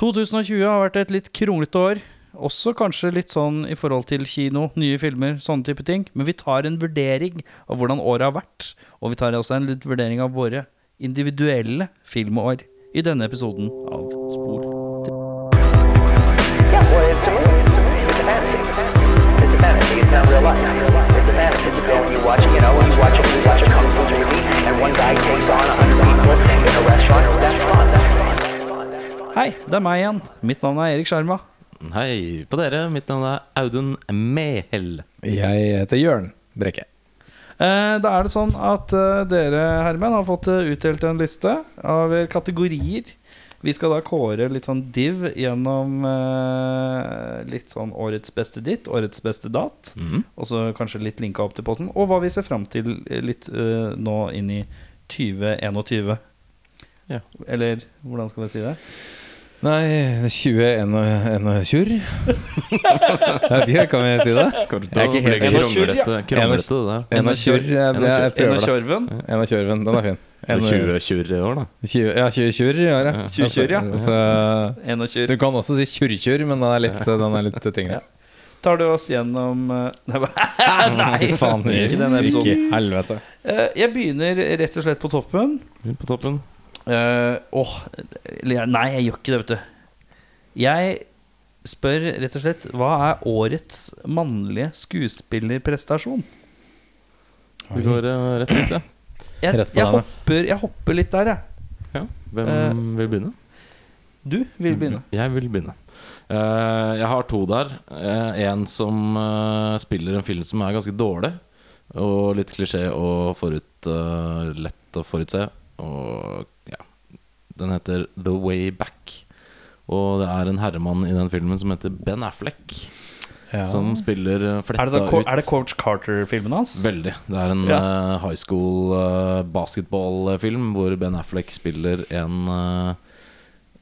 2020 har vært et litt kronglete år. Også kanskje litt sånn i forhold til kino, nye filmer, sånne type ting. Men vi tar en vurdering av hvordan året har vært. Og vi tar også en litt vurdering av våre individuelle filmår i denne episoden av Spor. Yeah, well, Hei, det er meg igjen. Mitt navn er Erik Sjarma. Hei på dere. Mitt navn er Audun Mehel. Jeg heter Jørn Brekke. Eh, da er det sånn at eh, dere herremenn har fått eh, utdelt en liste av eh, kategorier. Vi skal da kåre litt sånn div gjennom eh, litt sånn årets beste ditt, årets beste dat. Mm. Og så kanskje litt linka opp til posten. Og hva vi ser fram til litt eh, nå inn i 2021. Ja. Eller hvordan skal vi si det? Nei, 21 Jeg vet ikke, kan vi si det? Det er ikke helt kronglete, det der. En av tjurr. Jeg, jeg, jeg En av prøver det. En av tjurven. Den er fin. Er 20 tjurr i år, da. 20, ja, 20 tjurr i år, Ja. 20 tjurr, ja. Så, En du kan også si tjurr-tjurr, men den er litt, den er litt tyngre. Tar du oss gjennom eh, Nei, faen, i ikke episoden. helvete. Eh, Jeg begynner rett og slett på toppen. På toppen. Eh, åh, jeg- nei, jeg gjør ikke det, vet du. Jeg spør rett og slett hva er årets mannlige skuespillerprestasjon? Vi går uh, rett dit, ja. Jeg, Rett på jeg, hopper, jeg hopper litt der, jeg. ja. Hvem uh, vil begynne? Du vil begynne. Jeg vil begynne. Uh, jeg har to der. Eh, en som spiller en film som er ganske dårlig. Og litt klisjé og forut, lett å forutse. Og Den heter The Way Back. Og det er en herremann i den filmen som heter Ben Affleck. Ja. Som spiller eh, Er fletta det, ut er det Coach Carter-filmen hans? Veldig. Det er en Ja. eh, high school uh, basketballfilm hvor Ben Affleck spiller en eh,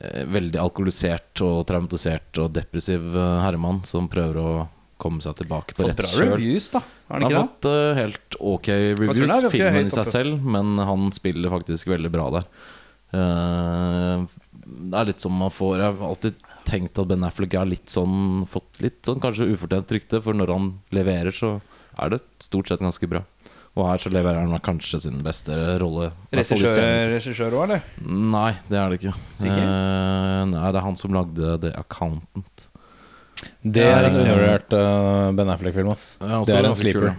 eh, veldig alkoholisert og traumatisert og depressiv eh, herremann som prøver å komme seg tilbake på rett kjøl. reviews, da. Har Han han har det? fått uh, helt ok reviews, filmen i seg selv, men han spiller faktisk veldig bra der. Eh, det er litt som man får Jeg har alltid tenkt at Ben Affleck er litt sånn fått litt sånn kanskje ufortjent rykte, for når han leverer, så er det stort sett ganske bra. Og her så leverer han kanskje sin beste rolle. Regissør òg, eller? Nei, det er det ikke. Eh, nei, det er han som lagde The Accountant. Det er en riktig. undervurdert uh, Ben Affleck-film. Ja, Det er en kul, sleeper. da.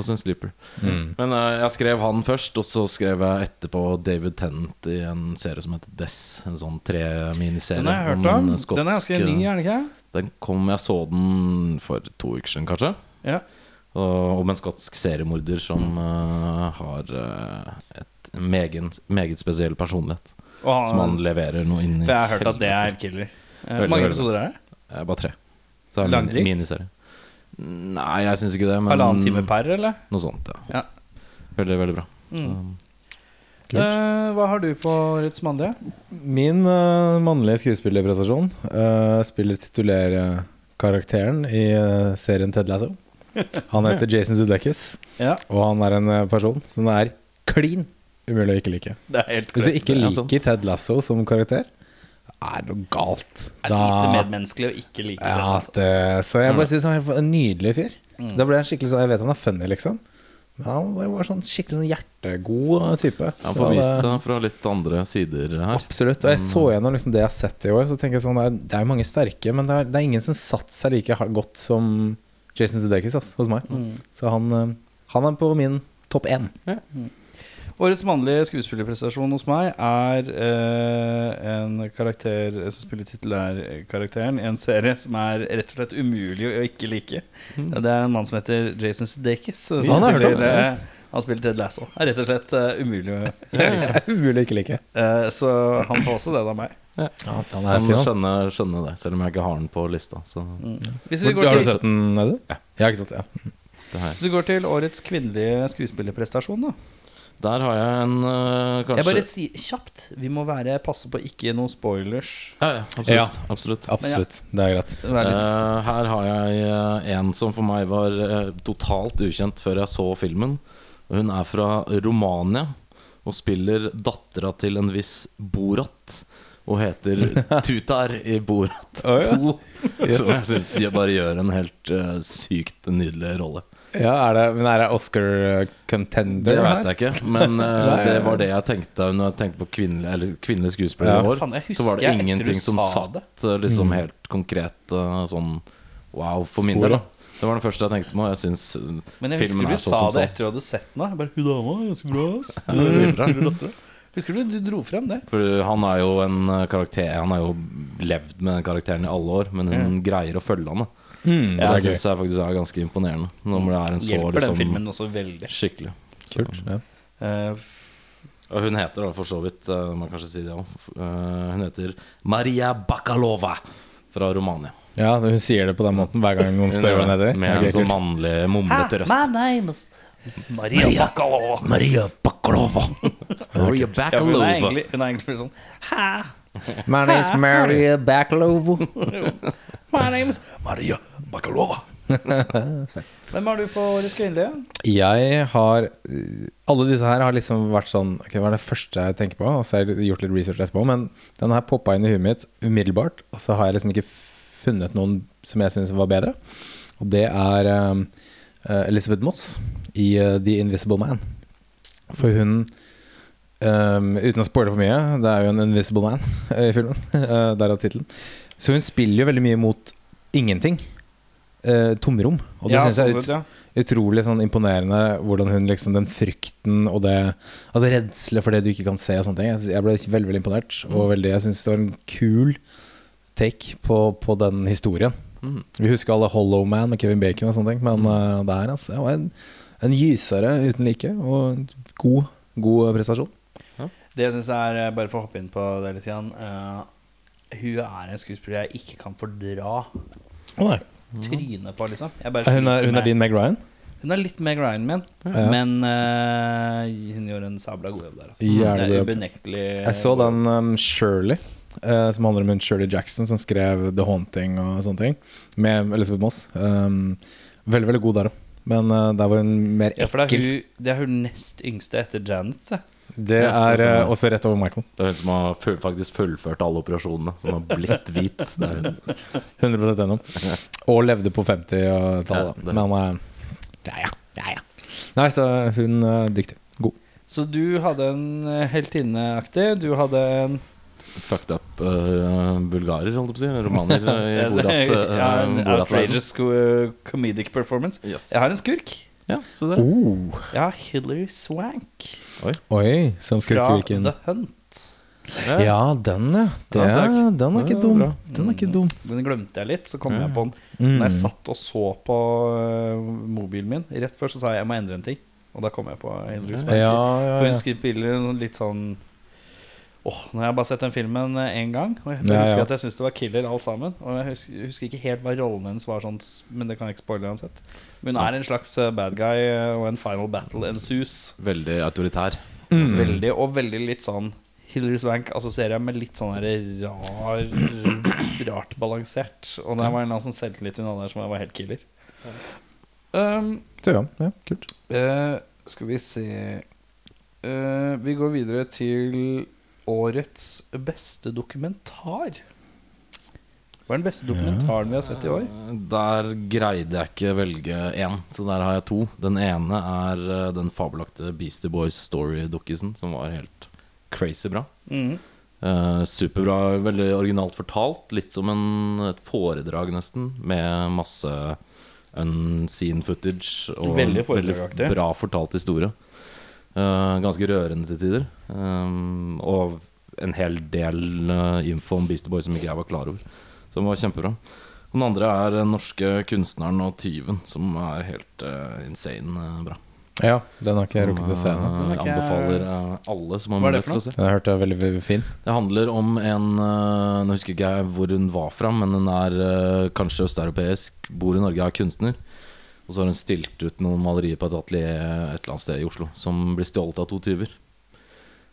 Også en sleeper. Mm. Men uh, jeg skrev han først, og så skrev jeg etterpå David Tennant i en serie som heter Des. En sånn tre-miniserie. Den har jeg hørt en om. skotsk- Den er ganske ny, er den ikke? Den kom, Jeg så den for to uker siden, kanskje. Ja. Og, om en skotsk seriemorder som uh, har uh, et meget, meget spesiell personlighet. Og Som han han, leverer noe inn i. for jeg har hørt at det er helt killer. Hvor mange episoder er det? Eh, bare tre. Så er det en miniserie. Nei, jeg syns ikke det. Men Halvannen time per, eller? Noe sånt, ja. Ja. Veldig, veldig bra. Så, Mm. Eh, hva har du på årets mannlige? Min uh, mannlige skuespillerprestasjon uh, spiller titulerkarakteren i uh, serien Ted Lasso. Han heter Jason Sudeikis, Ja, og han er en person som er klin umulig å ikke like. det er helt Hvis du ikke er liker. Ted Lasso som karakter, er noe galt. Det er lite medmenneskelig å ikke like ja, det. det, Så jeg bare synes han er en nydelig fyr. Mm. Da ble jeg skikkelig sånn Jeg vet han er funny, liksom. Men han var, var sånn skikkelig sånn hjertegod uh, type. Han får vist seg fra litt andre sider her. Absolutt. Og jeg så gjennom liksom det jeg har sett i år, så tenker jeg sånn Det er, er mange sterke, men det er, det er ingen som satte seg like godt som Jason Sudeikis hos meg. Mm. Så han, eh, han er på min topp én. Årets mannlige skuespillerprestasjon hos meg er eh, en karakter som spiller titulærkarakteren i en serie som er rett og slett umulig å ikke like. Det er en mann som heter Jason Sudeikis. Som Han spiller, eh, han spiller Ted Lasso. Er rett og slett uh, umulig å ikke like. Umulig ikke like. Eh, så han får også det av meg. Ja, han Han er fin, han. skjønner, skjønner det, selv om jeg ikke har den på lista. Så Mm. Hvis, vi Har går du sett den? Ja. ja, ikke sant. Ja. jeg. hvis vi går til årets kvinnelige skuespillerprestasjon, da. Der har jeg en uh, kanskje Jeg bare sier kjapt. Vi må være passe på ikke noen spoilers. Ja, ja, absolutt. Ja. absolutt. Absolutt. Det er greit. Eh, her har jeg uh, en som for meg var totalt ukjent før jeg så filmen. Hun er fra Romania og spiller dattera til en viss Borat. og heter Tutar i Borat Å, ja. 2. Som jeg syns bare gjør en helt sykt nydelig rolle. Ja, er det, men er det Oscar-contender? Det contender vet jeg ikke, men uh, det var det jeg tenkte når jeg tenkte på kvinnelige, eller kvinnelige skuespillere Ja. i år. Faen, så var det ingenting som sa satt det. eh, liksom Mm. helt konkret uh, sånn wow for min del. da. Det var det første jeg tenkte på. Jeg syns Men jeg filmen husker er du sa det etter du hadde sett den. Jeg bare, Hun dama er ganske bra, ass. Ja, det er. Husker du du dro frem det? For han er jo en eh, karakter Han har jo levd med den karakteren i alle år, men hun greier å følge han. da Mm, Jeg syns jeg faktisk er ganske imponerende. Når det er en så Hjelper liksom, den filmen også veldig. skikkelig. Kult. Ja. uh, Og hun heter da for så vidt uh, Man kan kanskje si det også Hun heter Maria Bakalova fra Romania. ja, hun sier det på den måten hver gang noen spør hva hun heter. Med okay, en sånn mannlig, mumlete røst. name is Maria Bakalova. Maria Bakalova. Maria Ja, hun, er Bakalova. egentlig, hun er egentlig sånn Hæ? My name is Maria Backlovo. My name is Maria Bakalova. Hvem har du på Årets kvinnelige? Jeg har Alle disse her har liksom vært sånn Ok, Hva er det første jeg tenker på? Og så har jeg gjort litt research etterpå. Men den her poppa inn i huet mitt umiddelbart. Og så har jeg liksom ikke funnet noen som jeg syns var bedre. Og det er um, uh, Elizabeth Moss i uh, The Invisible Man. For hun um, Uten å spoile for mye, det er jo en Invisible Man i filmen. uh, Derav tittelen. Så hun spiller jo veldig mye mot ingenting. Eh, tomrom. Og det Ja, synes jeg er ut, sett, ja. utrolig sånn imponerende hvordan hun liksom Den frykten og det Altså redsle for det du ikke kan se og sånne ting. Jeg, jeg ble veldig veldig imponert. Og veldig, jeg syns det var en kul take på, på den historien. Mm. Vi husker alle Hollow Man med Kevin Bacon og sånne ting, men uh, det her altså, var en, en gysere uten like. Og god, god prestasjon. Det jeg synes er, eh, bare for å hoppe inn på det litt igjen eh, Hun er en skuespiller jeg ikke kan fordra trynet på, liksom. Bare Hun er, hun er din Meg Ryan? Hun er litt Meg Ryan min, Ja. men uh, hun gjør en sabla god jobb der. Altså. Jævlig det er ubenektelig Jeg så den um, Shirley, uh, som handler om hun Shirley Jackson som skrev The Haunting og sånne ting, med Elizabeth Moss. Um, veldig, veldig god der òg. Men uh, der var hun mer Ja, for det er, hun, det er hun nest yngste etter Janet. Det. Det Ja, er altså- uh, også rett over Michael. Det er hun som har full, faktisk fullført alle operasjonene, som har blitt hvit. Det er hun. 100 gjennom. Og levde på 50-tallet. Ja, det- Men uh, ja, ja, ja, ja. Nei, så hun er dyktig. God. Så du hadde en eh, heltinneaktig. Du hadde en Fucked up eh, bulgarer, holdt jeg på å si. Romaner uh, i Borat. eh, ja, en Borat-verden. outrageous co- comedic performance. Yes. Jeg har en skurk. Ja, så det. Oh. Ja, Hillary Swank Oi, som fra The Hunt. Ja, den, ja. Det Den er den er ikke dum. bra. Den er ikke dum. Den glemte jeg litt, så kom Ja. jeg på den. Mm. Når jeg satt og så på øh, mobilen min Rett før så sa jeg jeg må endre en ting. Og da kom jeg på Hillary Swank. Ja, For ja, hun skriver spiller litt sånn Åh, Nå har jeg bare sett den filmen én gang, og jeg Ja, husker ja. at jeg syntes det var killer alt sammen. Og jeg husker, jeg husker ikke helt hva rollen hennes var, sånn, men det kan jeg ikke spoile uansett. Hun er en slags øh, bad guy, øh, og en final battle ensues. Veldig autoritær. Mm. Veldig, og veldig litt sånn Hillary Swank assosierer jeg med litt sånn her rar Rart balansert. Og det var en sånn selvtillit hun hadde der som var helt killer. Um, ja, ja, kult. Uh, skal vi se uh, Vi går videre til årets beste dokumentar. Hva er den beste dokumentaren vi har sett i år? Der greide jeg ikke velge én, så der har jeg to. Den ene er eh, den fabelaktige Beastie Boys Story-dukkisen, som var helt crazy bra. Mm. Uh, superbra, veldig originalt fortalt. Litt som en, et foredrag, nesten, med masse unseen footage. Og Veldig veldig bra fortalt historie. Uh, ganske rørende til tider. Um, og en hel del uh, info om Beastie Boys som ikke jeg var klar over. Som var kjempebra. Og Den andre er den norske kunstneren og tyven, som er helt uh, insane eh, bra. Ja, den har ikke jeg rukket å se ennå. ikke jeg- anbefaler alle som har Hva er det mulighet for til å se. Den har hørt hørt er veldig, veldig fin. Det handler om en Nå husker ikke jeg hvor hun var fra, men hun er kanskje østeuropeisk, bor i Norge, er kunstner. Og så har hun stilt ut noen malerier på et atelier et eller annet sted i Oslo som blir stjålet av to tyver.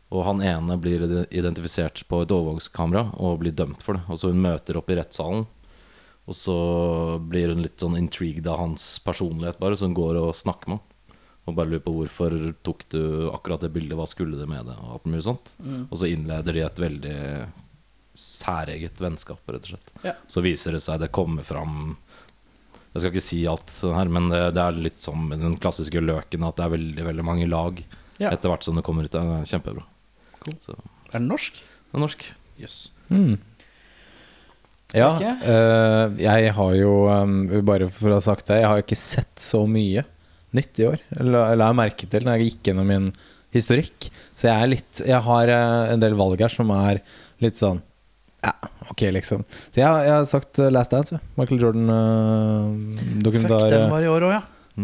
Og han ene blir identifisert på et overvåkskamera og blir dømt for det. Og så hun møter opp i rettssalen, og så blir hun litt sånn intrigued av hans personlighet, bare, så hun går og snakker med ham. Og bare lurer på hvorfor tok du akkurat det bildet, hva skulle det med det? Og mulig sånt. Og så innleder de et veldig særeget vennskap, rett og slett. Ja. Så viser det seg, det kommer fram Jeg skal ikke si alt sånn her, men det, det er litt som den klassiske løken, at det er veldig veldig mange lag Ja. etter hvert som det kommer ut. Det er kjempebra. Så det Er den norsk? er norsk. Jøss. Mm. Ja, okay. eh, jeg har jo um, Bare for å ha sagt det, jeg har jo ikke sett så mye nytt i år. Eller la jeg merke til når jeg gikk gjennom min historikk. Så jeg er litt Jeg har eh, en del valg her som er litt sånn Ja, ok, liksom. Så jeg, jeg har sagt eh, Last Dance. Michael Jordan-dokumentar. den var i år òg, ja.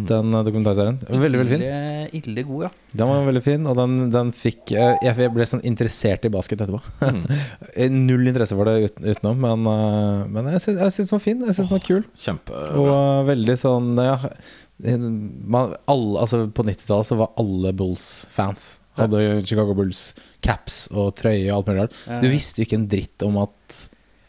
Den eh, dokumentarserien. Veldig, veldig fin. Ille, ille god, ja. Den var veldig fin, og den, den fikk eh, Jeg ble sånn interessert i basket etterpå. Null interesse for det uten, utenom, men, eh, men jeg syns den var fin. Jeg syns den var kul. Kjempebra. Og veldig sånn ja, man, alle, altså På 90-tallet så var alle Bulls-fans. Hadde Chicago Bulls caps og trøye og alt mulig rart. Du visste jo ikke en dritt om at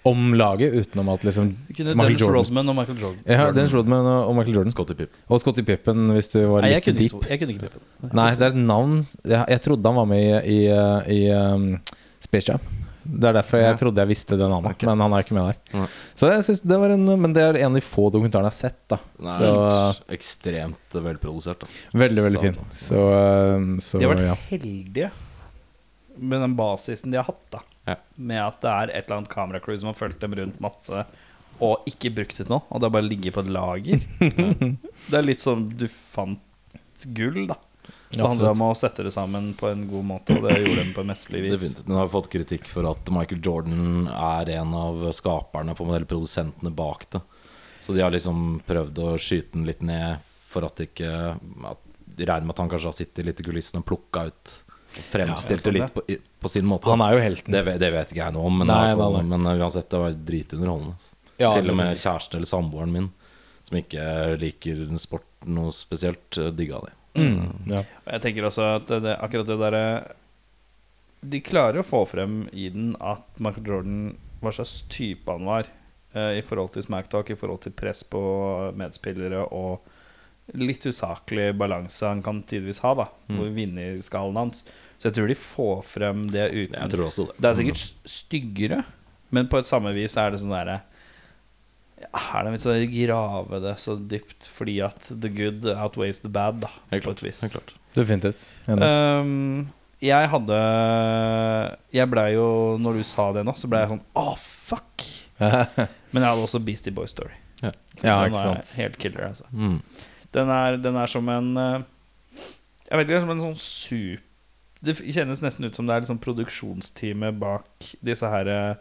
Om laget utenom at liksom Michael Dennis Jordan- Rodman og Michael Jordan. Ja, Dennis Rodman og Michael Jordan. Scotty Pippen. Og Scotty Pippen, hvis du var Nei, litt kunne, deep. ikke, jeg kunne ikke Pippen. Nei, det er et navn Jeg, jeg trodde han var med i, i, i um, Space Jam. Det er derfor jeg Ja. trodde jeg visste det navnet, okay. men han er ikke med der. Ja. Så jeg synes det var en Men det er en av de få dokumentarene jeg har sett, da. Nei, Så ekstremt velprodusert. Da. veldig, veldig fin. Så, um, så De har vært ja. heldige med den basisen de har hatt, da. Ja. Med at det er et eller annet kameracrew som har fulgt dem rundt masse og ikke brukt det nå. Og det har bare ligget på et lager. det er litt som du fant gull, da. Så Ja, handler det om å sette det sammen på en god måte, og det gjorde de på mesterlig vis. Definitivt. Den har fått kritikk for at Michael Jordan er en av skaperne på eller produsentene bak det. Så de har liksom prøvd å skyte den litt ned for at de ikke at De regner med at han kanskje har sittet litt i kulissene og plukka ut og fremstilt Ja, litt på, på sin måte. Han er jo helten. det, det vet ikke jeg noe om, men, Nei, nei, nei. men uh, uansett, det var dritunderholdende. Ja, Til og med kjæresten eller samboeren min, som ikke liker sport noe spesielt, uh, digga det. Mm, ja. Jeg tenker også at det, det, akkurat det derre De klarer å få frem i den at Michael Jordan hva slags type han var eh, i forhold til smacktalk, i forhold til press på medspillere og litt usaklig balanse han kan tidvis ha, da, Mm. hvor vinnerskallen hans. Så jeg tror de får frem det uten Jeg tror også det. Det er sikkert styggere, men på et samme vis er det sånn derre ja, Er det litt sånn grave det så dypt fordi at the good outweighs the bad, da, Helt klart. Helt klart. Definitivt. Um, jeg hadde Jeg blei jo Når du sa det nå, så blei jeg sånn Å, fuck! Men jeg hadde også Beastie Boy Story. Ja. ja, den ikke er sant. helt killer, altså. Mm. Den er, den er som en eh, Jeg vet ikke, som en sånn sup... Det kjennes nesten ut som det er liksom produksjonsteamet bak disse her eh,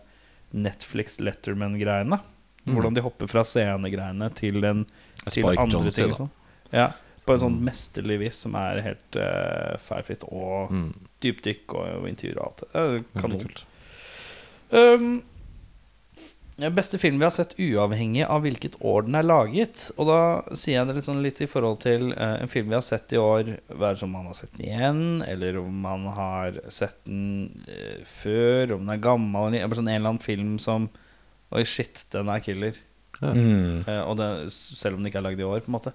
Netflix Letterman-greiene. Mm. Hvordan de hopper fra scenegreiene til, den, til andre Jonze, ting. Sånn. Ja, på en sånn mesterlig vis som er helt uh, feilfritt. Og Mm. dypdykk og, og intervjuer og alt. Det er kanon. Um, beste film vi har sett uavhengig av hvilket år den er laget. Og da sier jeg det litt, sånn litt i forhold til eh, en film vi har sett i år, være som man har sett den igjen, eller om man har sett den eh, før, om den er gammel, eller sånn en eller annen film som Oi, shit, den er killer. Mm. Eh, og det, selv om den ikke er lagd i år, på en måte.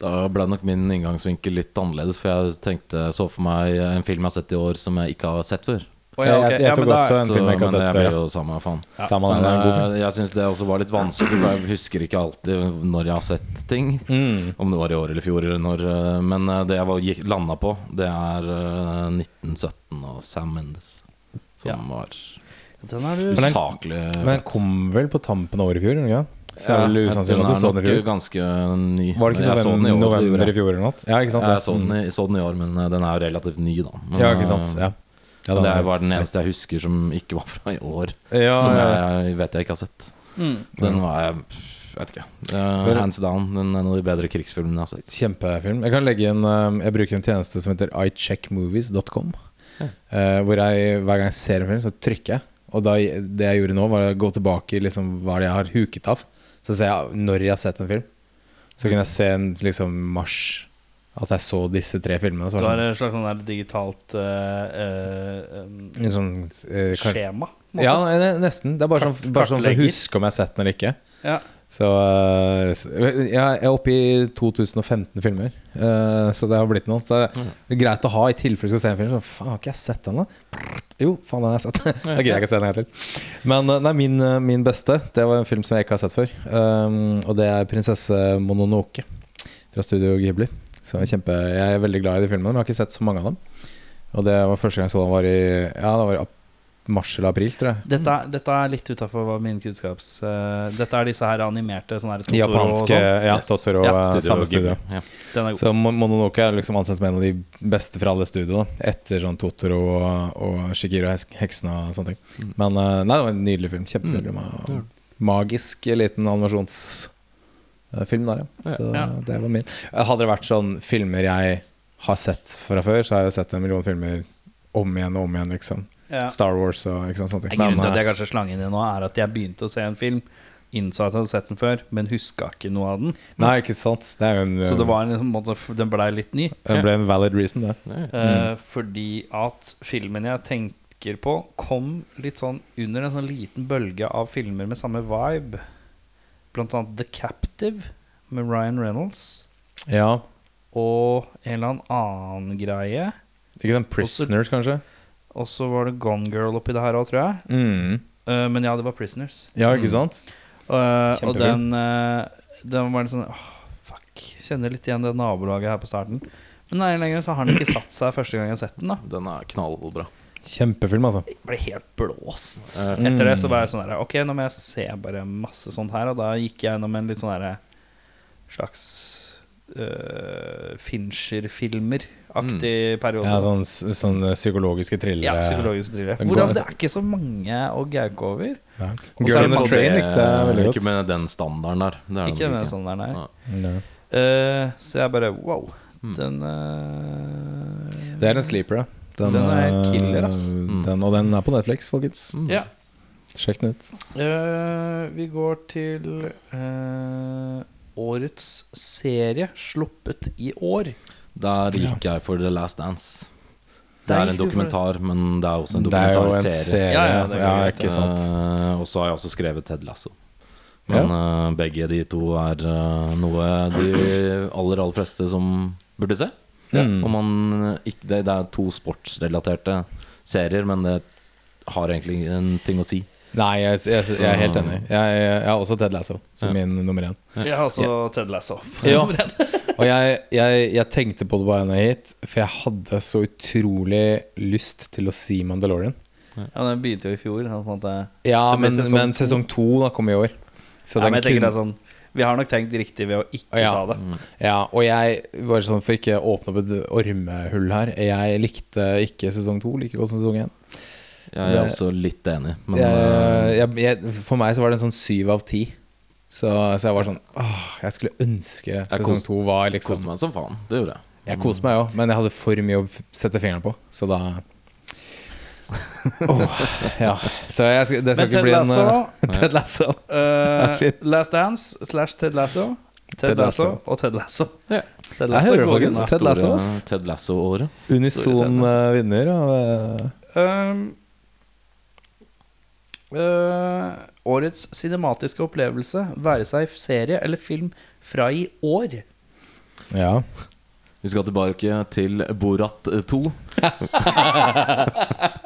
Da ble nok min inngangsvinkel litt annerledes, for jeg tenkte, så for meg en film jeg har sett i år som jeg ikke har sett før. Å, Jeg- okay. jeg- jeg tok men da- også en film jeg ikke har men sett det før, ja. jo samme faen. Samme det, Men det er en god film. eh, jeg syns det også var litt vanskelig, for jeg husker ikke alltid når jeg har sett ting. Mm. Om det var i år eller fjor, eller når eh, Men eh, det jeg var, gikk, landa på, det er eh, 1917 og Sam Mendes. Som Ja. var Den er du Men den- usaklig Men den kom vel på tampen av året i fjor? den ikke? Så er det vel usannsynlig at du så den i fjor. ganske ny. Var det ikke Jeg november, i år, november i fjor eller noe? Ja, ikke sant? Ja, Ja, jeg så den, i, så den i år, men eh, den er jo relativt ny, da. Men, Ja, ikke sant. eh, Ja. Ja, det er var den eneste jeg husker som ikke var fra i år. Ja, som ja. jeg vet jeg ikke har sett. mm. Den var jeg vet ikke. Uh, hands down. Den er en av de bedre krigsfilmene jeg har sett. Kjempefilm. Jeg kan legge inn um, Jeg bruker en tjeneste som heter icheckmovies.com. eh, hvor jeg hver gang jeg ser en film, så trykker jeg. Og da, det jeg gjorde nå, var å gå tilbake i liksom, hva det jeg har huket av. Så ser jeg når jeg har sett en film. Så kunne jeg se en liksom mars at jeg så disse tre filmene. Så Du har et slags sånn der digitalt uh, sånn, uh, sånn eh, skjema. måte. Ja, nesten. Det er bare sånn, bare sånn for å huske om jeg har sett den eller ikke. Ja. Så jeg er oppe i 2015 filmer, eh, så det har blitt noe. Så det er greit å ha i tilfelle du skal se en film. Så faen, har ikke jeg sett den, da? Jo, faen, den har jeg sett. Da gidder jeg ikke å se den en gang til. Men nei, min, min beste, det var en film som jeg ikke har sett før. Um, og det er 'Prinsesse Mononoke' fra Studio Ghibli. Så jeg kjempe, jeg er veldig glad i de filmene, men jeg har ikke sett så mange av dem. Og det var første gang jeg så den var i Ja, det var i mars eller april, tror jeg. Dette, er- dette er litt utafor min kunnskaps... Uh, dette er disse her animerte sånne her Japanske sånn. ja, Yes. Totoro Ja, Studio samme studio. Ja. Så Mononoke er liksom ansett som en av de beste fra alle studio, da. etter sånn Totoro og, og Shigiro og heksene og sånne ting. Men uh, nei, det var en nydelig film. Kjempefilm. Mm. Magisk liten animasjonsfilm der, ja. Så Ja. det var min. Hadde det vært sånn filmer jeg har sett fra før, så har jeg sett en million filmer om igjen og om igjen, liksom. Ja. Star Wars og ikke sant, sånne ting. Grunnen til at jeg kanskje slang inn i nå, er at jeg begynte å se en film, innså at jeg hadde sett den før, men huska ikke noe av den. eh, nei, ikke sant. Det er en, Så det var en liksom, måte, den blei litt ny. Den ble en valid reason, det. Eh, fordi at filmen jeg tenker på, kom litt sånn under en sånn liten bølge av filmer med samme vibe. Blant annet The Captive med Ryan Reynolds. Ja. Og en eller annen greie. Ikke den Prisoners, kanskje? Og så var det Gone Girl oppi det her òg, tror jeg. Mm. Uh, men ja, det var Prisoners. Ja, ikke sant? Eh, og den, uh, den var litt sånn oh, Fuck. Kjenner litt igjen det nabolaget her på starten. Men nei, lenger så har den ikke satt seg første gang jeg har sett den. da Den er knallbra. Kjempefilm, altså. Jeg ble helt blåst. Ja. Etter det så var jeg sånn der Ok, nå må jeg se bare masse sånt her. Og da gikk jeg gjennom en litt sånn herre slags uh, Fincher-filmer-aktig periode. Ja, sånn, sånn psykologiske thrillere. Ja, psykologiske thriller. Hvordan Hvorav det er ikke så mange å gauke over. Ja. Girl in on the Train likte jeg veldig godt. Ikke med den standarden der. Det er Ikke med med standarden der. Ja. Eh, så jeg bare wow. Mm. Den uh, Det er en sleeper, ja. Den er eh, killer, ass. Den, og den er på Netflix, folkens. Mm. Ja. Sjekk den ut. Uh, vi går til uh, årets serie sluppet i år. Der gikk jeg for The Last Dance. Det er en dokumentar, men det er også en er dokumentarserie. serie. Ja, Ja, ja, ikke sant. Eh, og så har jeg også skrevet Ted Lasso. Men uh, begge de to er uh, noe de aller, aller fleste som burde se. Mm. Og man, eh, ikke, det, det er to sportsrelaterte serier, men det har egentlig en ting å si. Nei, jeg, jeg, jeg er helt enig. Jeg, jeg, jeg har også Ted Lasso som Ja. min nummer én. Jeg har også Ted Lasso. Ja. Og jeg, jeg, jeg tenkte på det på veien hit, for jeg hadde så utrolig lyst til å si Mandalorian. Ja, den begynte jo i fjor. sånn. Ja, Det men sesong men sesong to da kom i år. Så Ja, den men jeg tenker det er sånn Vi har nok tenkt riktig ved å ikke Ja. ta det. Ja, og jeg, bare sånn for ikke å åpne opp et ormehull her Jeg likte ikke sesong to like godt som sesong én. Jeg er også litt enig, men Jeg, eh, jeg, jeg, for meg så var det en sånn syv av ti. Så, så jeg var sånn åh, Jeg skulle ønske sesong koste- to var koste liksom meg som faen. Det gjorde jeg. Jeg koste meg òg, men jeg hadde for mye å sette fingeren på. Så da Åh, Ja. Så jeg skal, det skal Men ikke Ted bli en Lasso eh, Ted Lasso. eh, er. Last Dance slash Ted Lasso. Ted, Ted Lasso. Lasso. og Ted Lasso. Yeah. Ted Jeg hører det, folkens. Ted Lasso, Ted Lasso-året. Unison eh, vinner av Um, eh, årets cinematiske opplevelse, være seg serie eller film fra i år. Ja. Vi skal tilbake til Borat 2.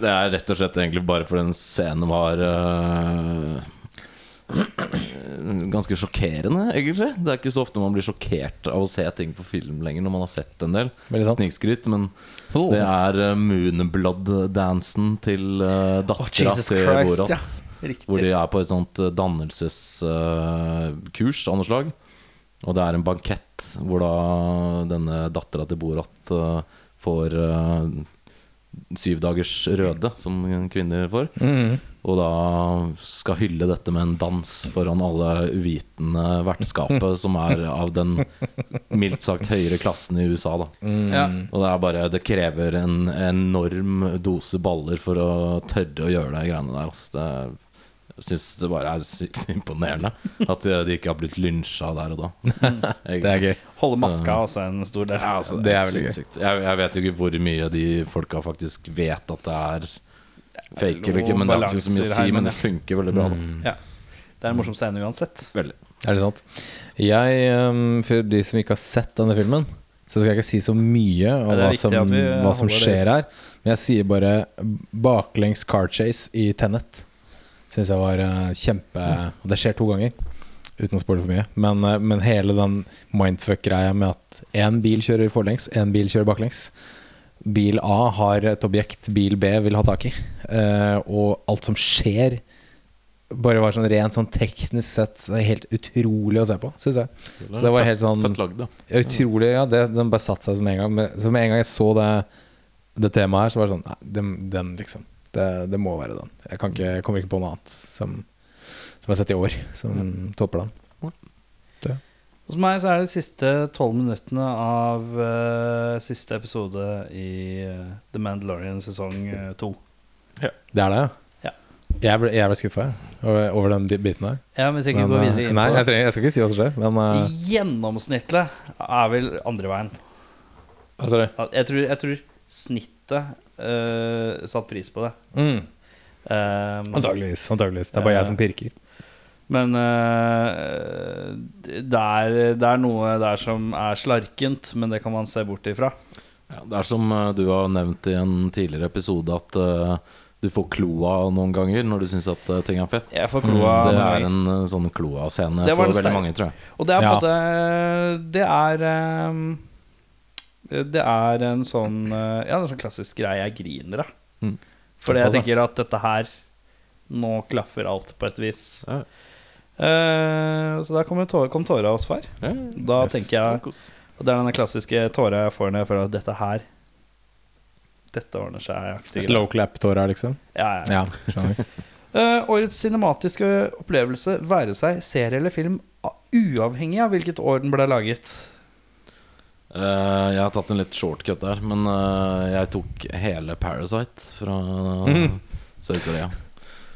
det er rett og slett egentlig bare for den scenen var uh, Ganske sjokkerende, egentlig. Det er ikke så ofte man blir sjokkert av å se ting på film lenger når man har sett en del snikskryt. Men det er uh, Moonblood-dansen til uh, dattera til Borat. Riktig. Hvor de er på et sånt dannelseskurs dannelseskurs av noe slag. Og det er en bankett hvor da denne dattera til Borat uh, får uh, syv dagers røde, som kvinner får. Mm. Og da skal hylle dette med en dans foran alle uvitende vertskapet, som er av den mildt sagt høyere klassen i USA, da. Ja. Og det er bare Det krever en enorm dose baller for å tørre å gjøre de greiene der. Altså. Det, syns det bare er sykt imponerende at de, de ikke har blitt lynsja der og da. Jeg, Det er gøy. Holde maska også en stor del. ja, altså, Det er veldig gøy. Jeg, jeg vet jo ikke hvor mye de folka faktisk vet at det er fake eller ikke, men det har ikke så mye å si. Men det funker veldig bra. Da. Ja. Det er en morsom scene uansett. Veldig. Er det sant? Jeg, um, for de som ikke har sett denne filmen, så skal jeg ikke si så mye om er hva, som, hva som skjer her. Men jeg sier bare baklengs car chase i Tenet. Syns jeg var eh, kjempe Og det skjer to ganger, uten å spole for mye. Men, eh, men hele den mindfuck-greia med at én bil kjører forlengs, én bil kjører baklengs. Bil A har et objekt bil B vil ha tak i. eh, og alt som skjer, bare var sånn rent sånn teknisk sett helt utrolig å se på, syns jeg. Så det var helt sånn Fett lagd, ja, Utrolig, ja. Det, den bare satte seg som en gang. Så med en gang jeg så det, det temaet her, så var det sånn Nei, den, den liksom. Det, det må være den. Jeg, kan ikke, jeg kommer ikke på noe annet som, som jeg har sett i år, som topper den. Hos meg så er det de siste tolv minuttene av uh, siste episode i uh, The Mandalorian sesong to. Ja. Det er det, Ja. Jeg ble, jeg ble skuffa over, over den biten der. Ja, men vi trenger ikke gå eh, videre inn nei, på jeg, det. trenger, jeg skal ikke si hva som skjer, men uh, Gjennomsnittlig er vel andre veien. Hva sa du? Jeg tror, jeg tror snittet uh, satt pris på det. Mm, Um, antageligvis. antageligvis Det er bare jeg som pirker. Men uh, det, er, det er noe der som er slarkent, men det kan man se bort ifra. Ja, det er som eh, du har nevnt i en tidligere episode, at uh, du får kloa noen ganger når du syns at eh, ting er fett. Jeg får kloa det er en eh, sånn kloa-scene for veldig mange, tror jeg. Og det er på en Ja. måte Det er ehm, Det er en sånn eh, Ja, det er en sånn klassisk greie jeg griner av. Mm. Fordi jeg tenker at dette her Nå klaffer alt på et vis. Ja. Uh, så der kom, jo tå- kom tåra hos far. Ja, Da Yes. tenker jeg Og det er denne klassiske tåra jeg får når jeg føler at dette her Dette ordner seg. Slow clap-tåra, liksom. Ja, ja. Eh, årets cinematiske opplevelse, være seg serie eller film, uavhengig av hvilket år den ble laget. Eh, jeg har tatt en litt shortcut der, men uh, jeg tok hele Parasite fra mm. Sør-Korea.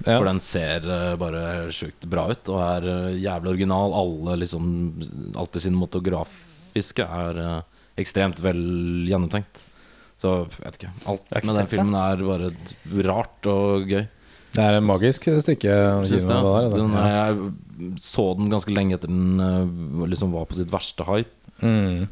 Ja. For den ser uh, bare sjukt bra ut og er jævlig original. Alle liksom Alt det cinematografiske er ekstremt vel gjennomtenkt. Så jeg vet ikke. Alt ikke med den filmen er bare rart og gøy. Det er et magisk stykke kino. det, det altså. der, den, jeg så den ganske lenge etter den liksom var på sitt verste hype. Mm.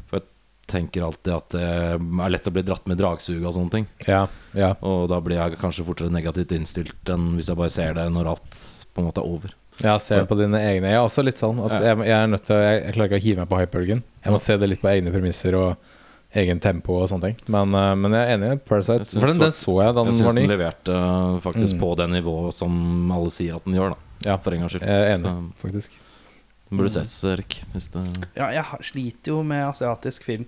Tenker alltid at det er lett å bli dratt med dragsug og sånne ting. Ja, ja. Og da blir jeg kanskje fortere negativt innstilt enn hvis jeg bare ser det når alt på en måte er over. Ja, ser det på dine egne. Jeg er også litt sånn at Ja. jeg, jeg er nødt til jeg, jeg klarer ikke å hive meg på hypebølgen. Jeg må se det litt på egne premisser og egen tempo og sånne ting. Men, eh, men jeg er enig i Parasite. For den, den så jeg da den Jeg den syns var den leverte uh, faktisk Mm. på det nivået som alle sier at den gjør, da. Ja, For en gangs skyld. jeg er enig, Så faktisk. den burde ses, Erik. Hvis det Ja, jeg sliter jo med asiatisk film.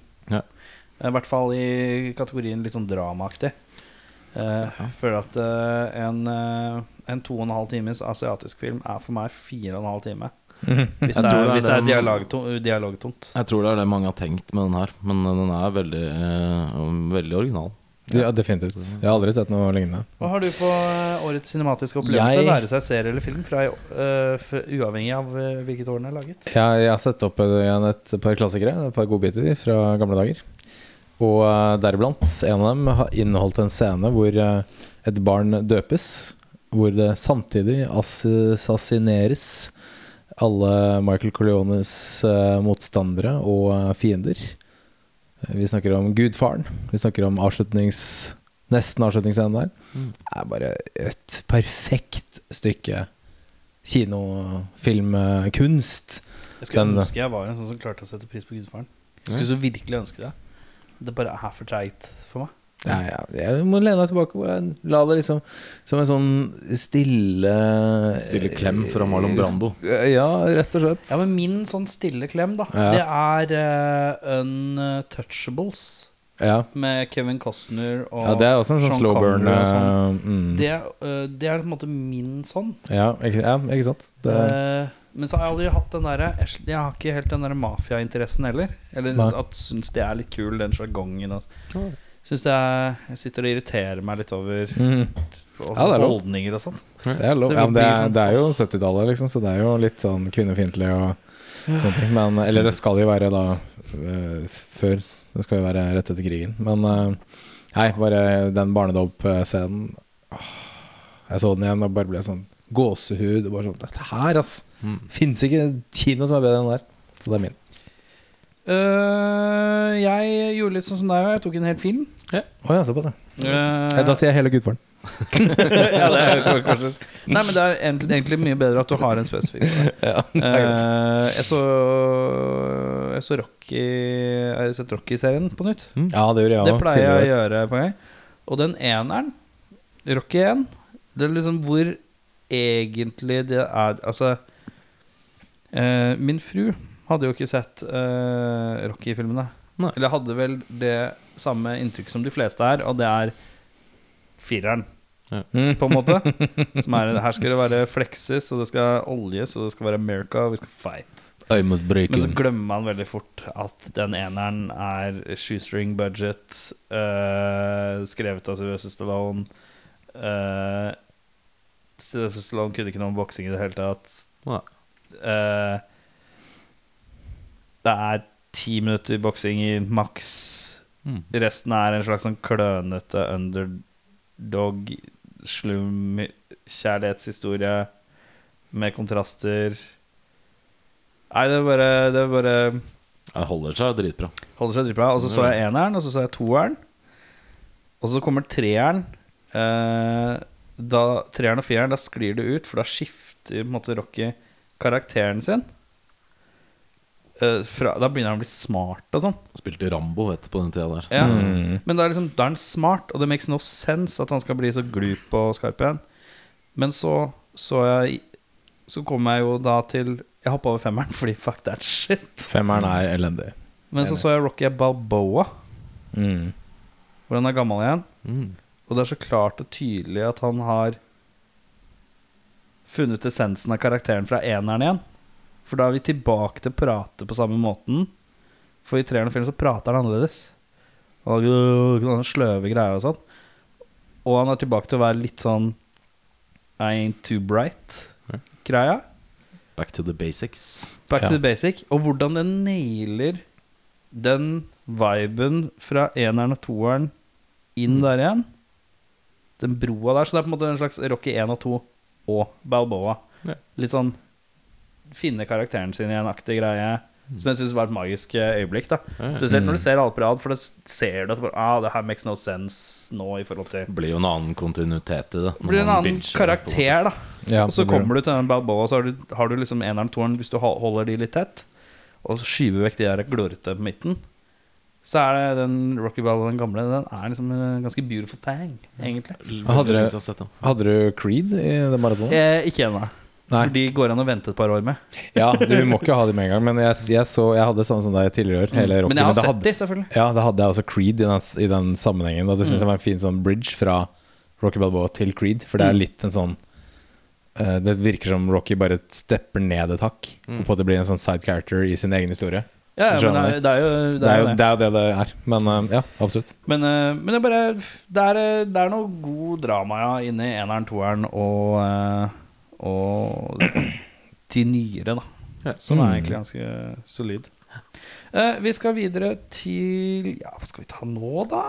Ja. I hvert fall i kategorien litt sånn dramaaktig. Uh, føler at uh, en, uh, en to og en halv times asiatisk film er for meg fire og en halv time. Hvis det er, det er hvis det er den- dialogto- dialogtomt. Jeg tror det er det mange har tenkt med den her, men den er veldig, uh, veldig original. Ja, definitivt. Jeg har aldri sett noe lignende. Hva har du på eh, årets cinematiske opplevelse? Jeg- Være seg serie eller film, fra, eh, fra, uavhengig av eh, hvilket år den er laget? Jeg, jeg har sett opp igjen et par klassikere, et par godbiter fra gamle dager. Og eh, deriblant, en av dem har inneholdt en scene hvor eh, et barn døpes. Hvor det samtidig assassineres alle Michael Corleones eh, motstandere og fiender. Vi snakker om gudfaren. Vi snakker om avslutnings nesten avslutningsscenen der. Mm. Det er bare et perfekt stykke kinofilmkunst. Jeg skulle Den- ønske jeg var en sånn som klarte å sette pris på gudfaren. Jeg skulle så virkelig ønske det. Det bare er for treigt for meg. Ja, ja, jeg må lene meg tilbake og la det liksom som en sånn stille Stille klem fra Marlon Brando. Ja, rett og slett. Ja, men min sånn stille klem, da, Ja. det er uh, Untouchables ja. med Kevin Costner og ja, det er også en sånn Sean slow burn. Og sånn. eh, mm. Det, uh, det er på en måte min sånn. ja, ikke, ja, ikke sant? Det er, Eh, men så har jeg aldri hatt den der Jeg jeg har ikke helt den der mafiainteressen heller. Eller Nei. at syns det er litt kul, den sjargongen. og- Syns er Jeg sitter og irriterer meg litt over mm, Ja, er holdninger og sånn. det er lov. Ja, men det, er, sånn- det er jo 70-tallet, liksom, så det er jo litt sånn kvinnefiendtlig og sånne ting. Men, eller det skal jo være da eh, før. Det skal jo være rett etter krigen. Men eh, nei, bare den barnedåpscenen Jeg så den igjen og bare ble sånn gåsehud. Og bare sånn Dette her, ass! Fins ikke kino som er bedre enn det der. Så det er min. Uh, jeg gjorde litt sånn som deg, og jeg tok en hel film. Ja, såpass, ja. Øh, Da sier jeg hele Gudfaren. ja, det er kanskje Nei, men det er egentlig, egentlig mye bedre at du har en spesifikk. Ja, det. Eh, jeg så Jeg så Rocky Jeg har sett Rocky-serien på nytt. Ja, det gjorde jeg Det pleier jeg å gjøre på en gang. Og den eneren, Rocky 1, det er liksom hvor egentlig det er Altså eh, Min fru hadde jo ikke sett eh, Rocky-filmene. Eller hadde vel det samme inntrykket som de fleste er, og det er fireren, Ja. på en måte. Som er Her skal det være flekses, og det skal oljes, og det skal være America, og vi skal fight. Men så glemmer man veldig fort at den eneren er shoestring budget, uh, skrevet av Sylvester Stallone. Uh, Stallone kunne ikke noe om boksing i det hele tatt. Nei. Eh, det er ti minutter boksing i maks. Mm. Resten er en slags sånn klønete underdog, slum kjærlighetshistorie med kontraster. Nei, det er bare, det er bare Det holder seg dritbra. Holder seg dritbra. Og så så jeg eneren, og så så jeg toeren. Og så kommer treeren. Eh, da treeren og fireren, da sklir det ut, for da skifter på en måte Rocky karakteren sin. Eh, fra, da begynner han å bli smart og sånn. Spilte Rambo vet, du, på den tida der. Ja. Mm. Men da er, liksom, da er han smart, og det makes no sense at han skal bli så glup og skarp igjen. Men så så jeg Så kom jeg jo da til Jeg hoppa over femmeren, fordi fuck that shit. Femmeren er elendig. Men så så jeg Rocky Balboa, Mm. hvor han er gammel igjen. Mm. Og det er så klart og tydelig at han har funnet essensen av karakteren fra eneren igjen. For da er vi tilbake til å prate på samme måten. For i treeren og filmen så prater han annerledes. Og han sløve greier og sånn. Og han er tilbake til å være litt sånn I ain't too bright-greia. Back to the basics. Back Ja. to the basic. Og hvordan den nailer den viben fra eneren og toeren inn der igjen. Den broa der. Så det er på en måte en slags Rocky 1 og 2 og Balboa. Ja. Litt sånn finne karakteren sin igjen-aktig greie. Som jeg syns var et magisk eh, øyeblikk. da. Spesielt når du ser alle på rad, for da ser du at ah, det her makes no sense nå i forhold til blir jo en annen kontinuitet i det. Blir en annen en karakter, da. Ja, Og så kommer du til den Balboa, så har du, har du liksom eneren, toeren Hvis du holder de litt tett, og så skyver vekk de der glorete på midten, så er det den Rocky Balboa, den gamle, den er liksom en ganske beautiful thing, egentlig. Hadde den. Hadde du Creed i det maratonet? Eh, ikke ennå. For de går an å vente et par år med. Ja, du må ikke ha dem med en gang. Men jeg, jeg, så, jeg hadde sånn som deg tidligere år. Hele Rocky, Men jeg har men sett hadde, de, selvfølgelig. Ja, da hadde jeg også Creed i den, i den sammenhengen. Og det syns jeg var en fin sånn bridge fra Rocky Balboa til Creed. For det er litt en sånn uh, Det virker som Rocky bare stepper ned et hakk. Og på at det blir en sånn side character i sin egen historie. Ja, ja, men det er, det er jo det. Det Er jo det. det, er jo det det er. Men eh, ja, absolutt. Men, eh, men det er bare Det er, eh, det er noe god drama ja, inni eneren, toeren og Og de nyere, da. Ja. Som er Mm. egentlig ganske solid. Eh, vi skal videre til Ja, hva skal vi ta nå, da?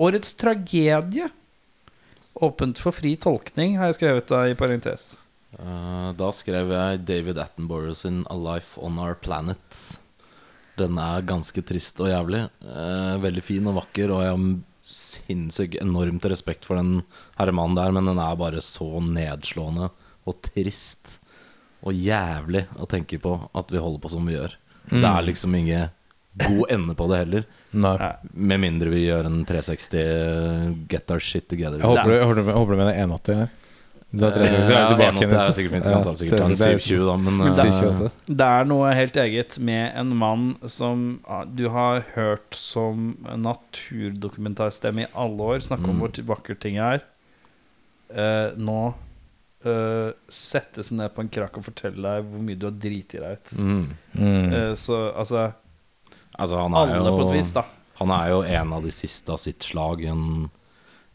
Årets tragedie. Åpent for fri tolkning, har jeg skrevet da i parentes. Eh, da skrev jeg David Attenborough sin 'A Life On Our Planet'. Den er ganske trist og jævlig. Eh, veldig fin og vakker, og jeg har sinnssykt enormt respekt for den herremannen der, men den er bare så nedslående og trist og jævlig å tenke på at vi holder på som vi gjør. Det er liksom ingen god ende på det heller. Nei. Med mindre vi gjør en 360 get our shit together. Jeg håper, du- jeg håper du mener 180 her. Du er 360, så er Eh, Ja, tilbake 180 igjen. er sikkert fint. Kan ta sikkert en 720 da, men eh, 720 også. Det er noe helt eget med en mann som du har hørt som naturdokumentarstemme i alle år, snakke om Mm. hvor vakkert ting er. Eh, nå sette seg ned på en krakk og fortelle deg hvor mye du har driti deg ut. mm. Mm. Eh, så altså Altså, han er Alle jo på et vis, da. Han er jo en av de siste av sitt slag. En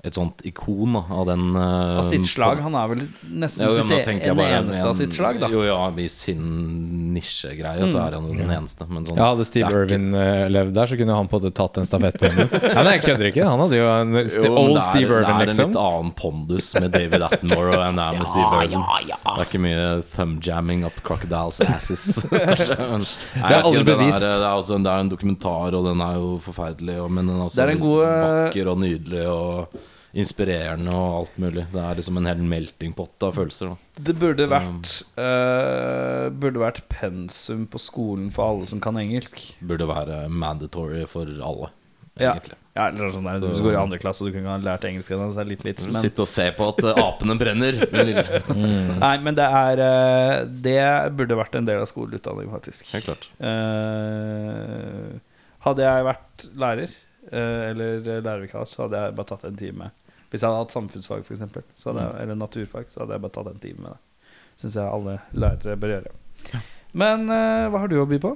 et sånt ikon da, av den uh, Av sitt slag. Han er vel nesten Ja, jo, sitt e bare eneste en- av sitt slag, da. Jo, ja, i sin nisjegreie så er han jo den eneste. Men sånn, Ja, hadde Steve Irvin Irwin eh, levd der, så kunne han på en måte tatt en stafettpinne. ja, men jeg kødder ikke. Han hadde jo en st Jo, old det er, Steve Irwin, Det er en liksom. litt annen pondus med David Attenborough enn det er med Steve Irwin. Det er ikke mye thumbjamming up crocodiles' asses. Men, nei, Det er aldri bevist. Er, det, er også, det er en dokumentar, og den er jo forferdelig, og, men den er også Det er en god, eh, vakker og nydelig og inspirerende og alt mulig. Det er liksom en hel melting pot av følelser. Da. Det burde vært uh, Burde vært pensum på skolen for alle som kan engelsk. Burde være mandatory for alle, Ja. egentlig. Ja, eller sånn der, Du går i andre klasse og du kunne ha lært engelsk, så det er litt vits. Men, Sitte og se på at eh, apene brenner. mm. nei, men det er eh, Det burde vært en del av skoleutdanning, faktisk. Helt klart. Eh, hadde jeg vært lærer, eller lærervikar, så hadde jeg bare tatt en time. Hvis jeg hadde hatt samfunnsfag, for eksempel, jeg, eller naturfag, så hadde jeg bare tatt en time med det. Syns jeg alle lærere bør gjøre. Men uh, hva har du å by på?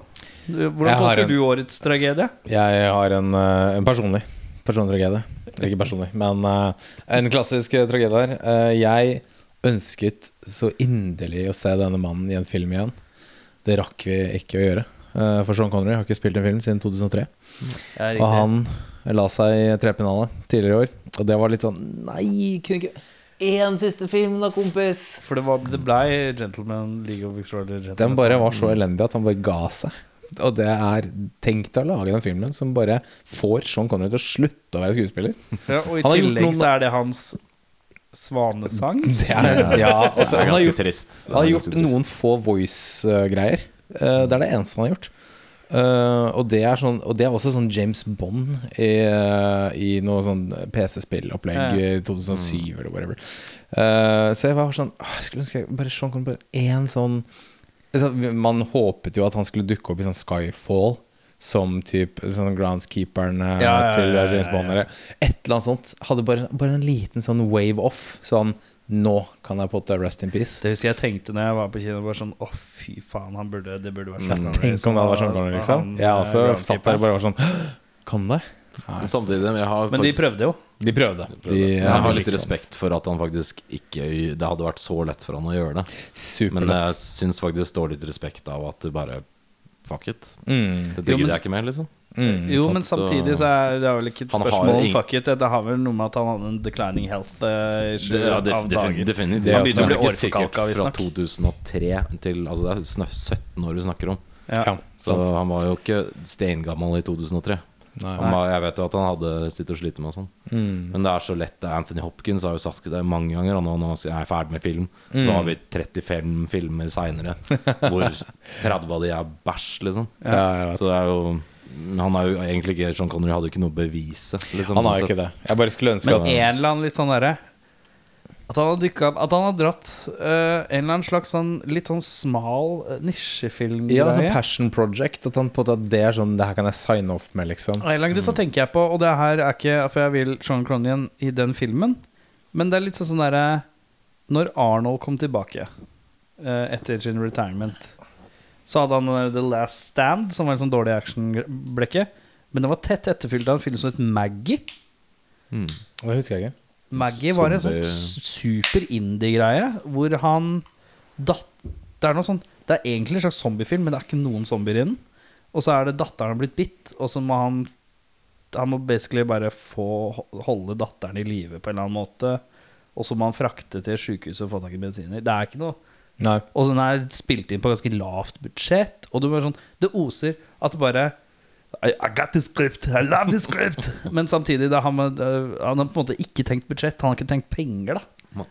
Hvordan tolker du årets tragedie? Jeg har en, eh, en personlig Personlig tragedie. Eller Ikke personlig, men uh, en klassisk eh, tragedie her. Uh, jeg ønsket så inderlig å se denne mannen i en film igjen. Det rakk vi ikke å gjøre. Eh, for Sean Connery har ikke spilt en film siden 2003. Og han la seg i trepennalet tidligere i år. Og det var litt sånn Nei, kunne ikke Én siste film, da, kompis! For det, var, det blei Gentleman League of Extraordinary Gentlemen. Den bare var så elendig at han bare ga seg. Og det er Tenk deg å lage den filmen som bare får Sean Connery til å slutte å være skuespiller. ja, Og i Han tillegg noen- så er det hans svanesang. Det er, ja, altså, det er han har ganske gjort, trist. Han har gjort trist. noen få voice-greier. Eh, det er det eneste han har gjort. Uh, og, det sånn, og det er også sånn James Bond i, uh, i noe sånn PC-spillopplegg Ja. i 2007 eller whatever. Uh, så jeg var sånn Jeg skulle ønske jeg bare Sean Connery på én sånn altså, Man håpet jo at han skulle dukke opp i sånn Skyfall. Som typ sånn groundskeeperen Ja, ja, til ja, ja, James ja. Bond. Eller et eller annet sånt. Hadde bare, bare en liten sånn wave off. Sånn Nå kan jeg potte rest in peace. Det husker jeg tenkte når jeg var på kino. Bare sånn, Å, fy faen, han burde, det burde vært Sean Connery. Tenk om det hadde vært sånn Connery, liksom. Han, Jeg eh, også satt der og bare var sånn Kan det? Men samtidig, jeg har Men de prøvde jo. De prøvde. De, Jeg har litt respekt for at han faktisk ikke Det hadde vært så lett for han å gjøre det. Men jeg Superlett. syns faktisk det står litt respekt av at du bare Fuck it. Mm. Det Jo, gidder jeg ikke mer, liksom. Mm, jo, sant. men samtidig så er det er vel ikke et spørsmål om fuck it. Det har vel noe med at han hadde en declining health uh, i sju Det, ja, av def, defin, dager. definitivt. Det er Det er ikke sikkert fra 2003 til Altså det er 17 år vi snakker om. Ja. Ja, Så han var jo ikke steingammal i 2003. Nei. Han jeg vet jo at han hadde sittet og slitt med og sånn. Mm. Men det er så lett. Er Anthony Hopkins har jo sagt det mange ganger. Og nå, nå er jeg ferdig med film, Mm. så har vi 35 filmer seinere hvor 30 av de er bæsj, liksom. Ja. Så det er jo Han er jo egentlig ikke Sean Connery hadde jo ikke noe å bevise. Liksom, Han har jo ikke det. Jeg bare skulle ønske Men at en eller annen litt sånn derre At han har dykka opp At han har dratt eh, en eller annen slags sånn litt sånn smal nisjefilm nisjefilmgreie. Ja, sånn passion project. At han på en måte at det er sånn Det her kan jeg sign off med, liksom. Av en eller annen grunn så tenker jeg på Og det her er ikke for jeg vil Sean Connery i den filmen, men det er litt sånn sånn derre Når Arnold kom tilbake eh, etter sin retirement, så hadde han den der The Last Stand, som var en sånn dårlig actionblekke. Men det var tett etterfylt av en film som het Maggie. Mm. Det husker jeg ikke. Maggie var en sånn super indie-greie hvor han datt, Det er noe sånn Det er egentlig en slags zombiefilm, men det er ikke noen zombier i den. Og så er det datteren har blitt bitt, og så må han Han må basically bare få holde datteren i live på en eller annen måte. Og så må han frakte til sykehuset og få tak i medisiner. Det er ikke noe Nei. Og den er spilt inn på ganske lavt budsjett. Og du bare sånn Det oser at det bare I, I got this script, I love this script Men samtidig da, han, øh, han har på en måte ikke tenkt budsjett. Han har ikke tenkt penger, da.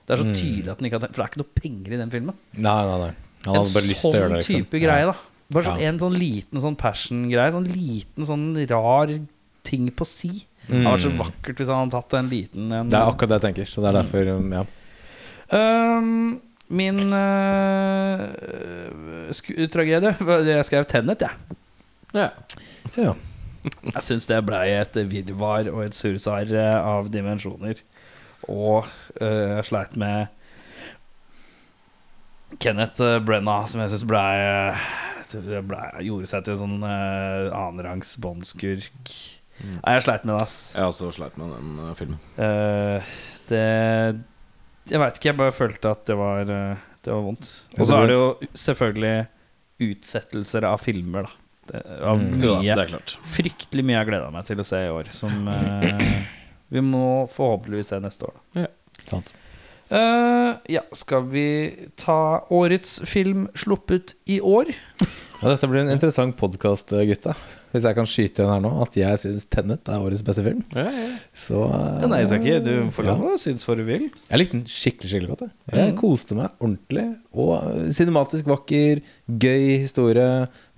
Det er så tydelig at han ikke har tenkt For det er ikke noe penger i den filmen. Nei, nei, nei. Han En hadde bare lyst til å gjøre det, En sånn liksom. type greie, da. Bare sånn, Ja. En sånn liten sånn passion-greie. Sånn liten sånn rar ting på si. Det hadde vært så vakkert hvis han hadde tatt en liten en. Det er akkurat det jeg tenker. Så det er derfor, mm. ja. Um, min uh, sku- tragedie Jeg skrev Tennet, jeg. Ja. Ja. Jeg syns det blei et virvar og et sursar eh, av dimensjoner. Og øh, jeg sleit med Kenneth eh, Brenna, som jeg syns blei ble, gjorde seg til en sånn uh, annenrangs båndskurk. Nei, jeg sleit med det, ass. Jeg har også sleit med den uh, filmen. Uh, det Jeg veit ikke, jeg bare følte at det var, uh, det var vondt. Og så er det jo selvfølgelig utsettelser av filmer, da. Det, av Mm. Jo da, det er klart. fryktelig mye jeg gleda meg til å se i år, som eh, vi må forhåpentligvis se neste år. Da. Sant. Eh, ja, skal vi ta årets film sluppet i år? Ja, dette blir en interessant podkast, gutta. Hvis jeg kan skyte igjen her nå at jeg syns Tennet er årets beste film. Så uh, Ja, nei, Isaki, du får lov ja. å synes hva du vil. Jeg likte den skikkelig skikkelig godt. Jeg, jeg Mm. koste meg ordentlig. Og eh, cinematisk vakker, gøy historie,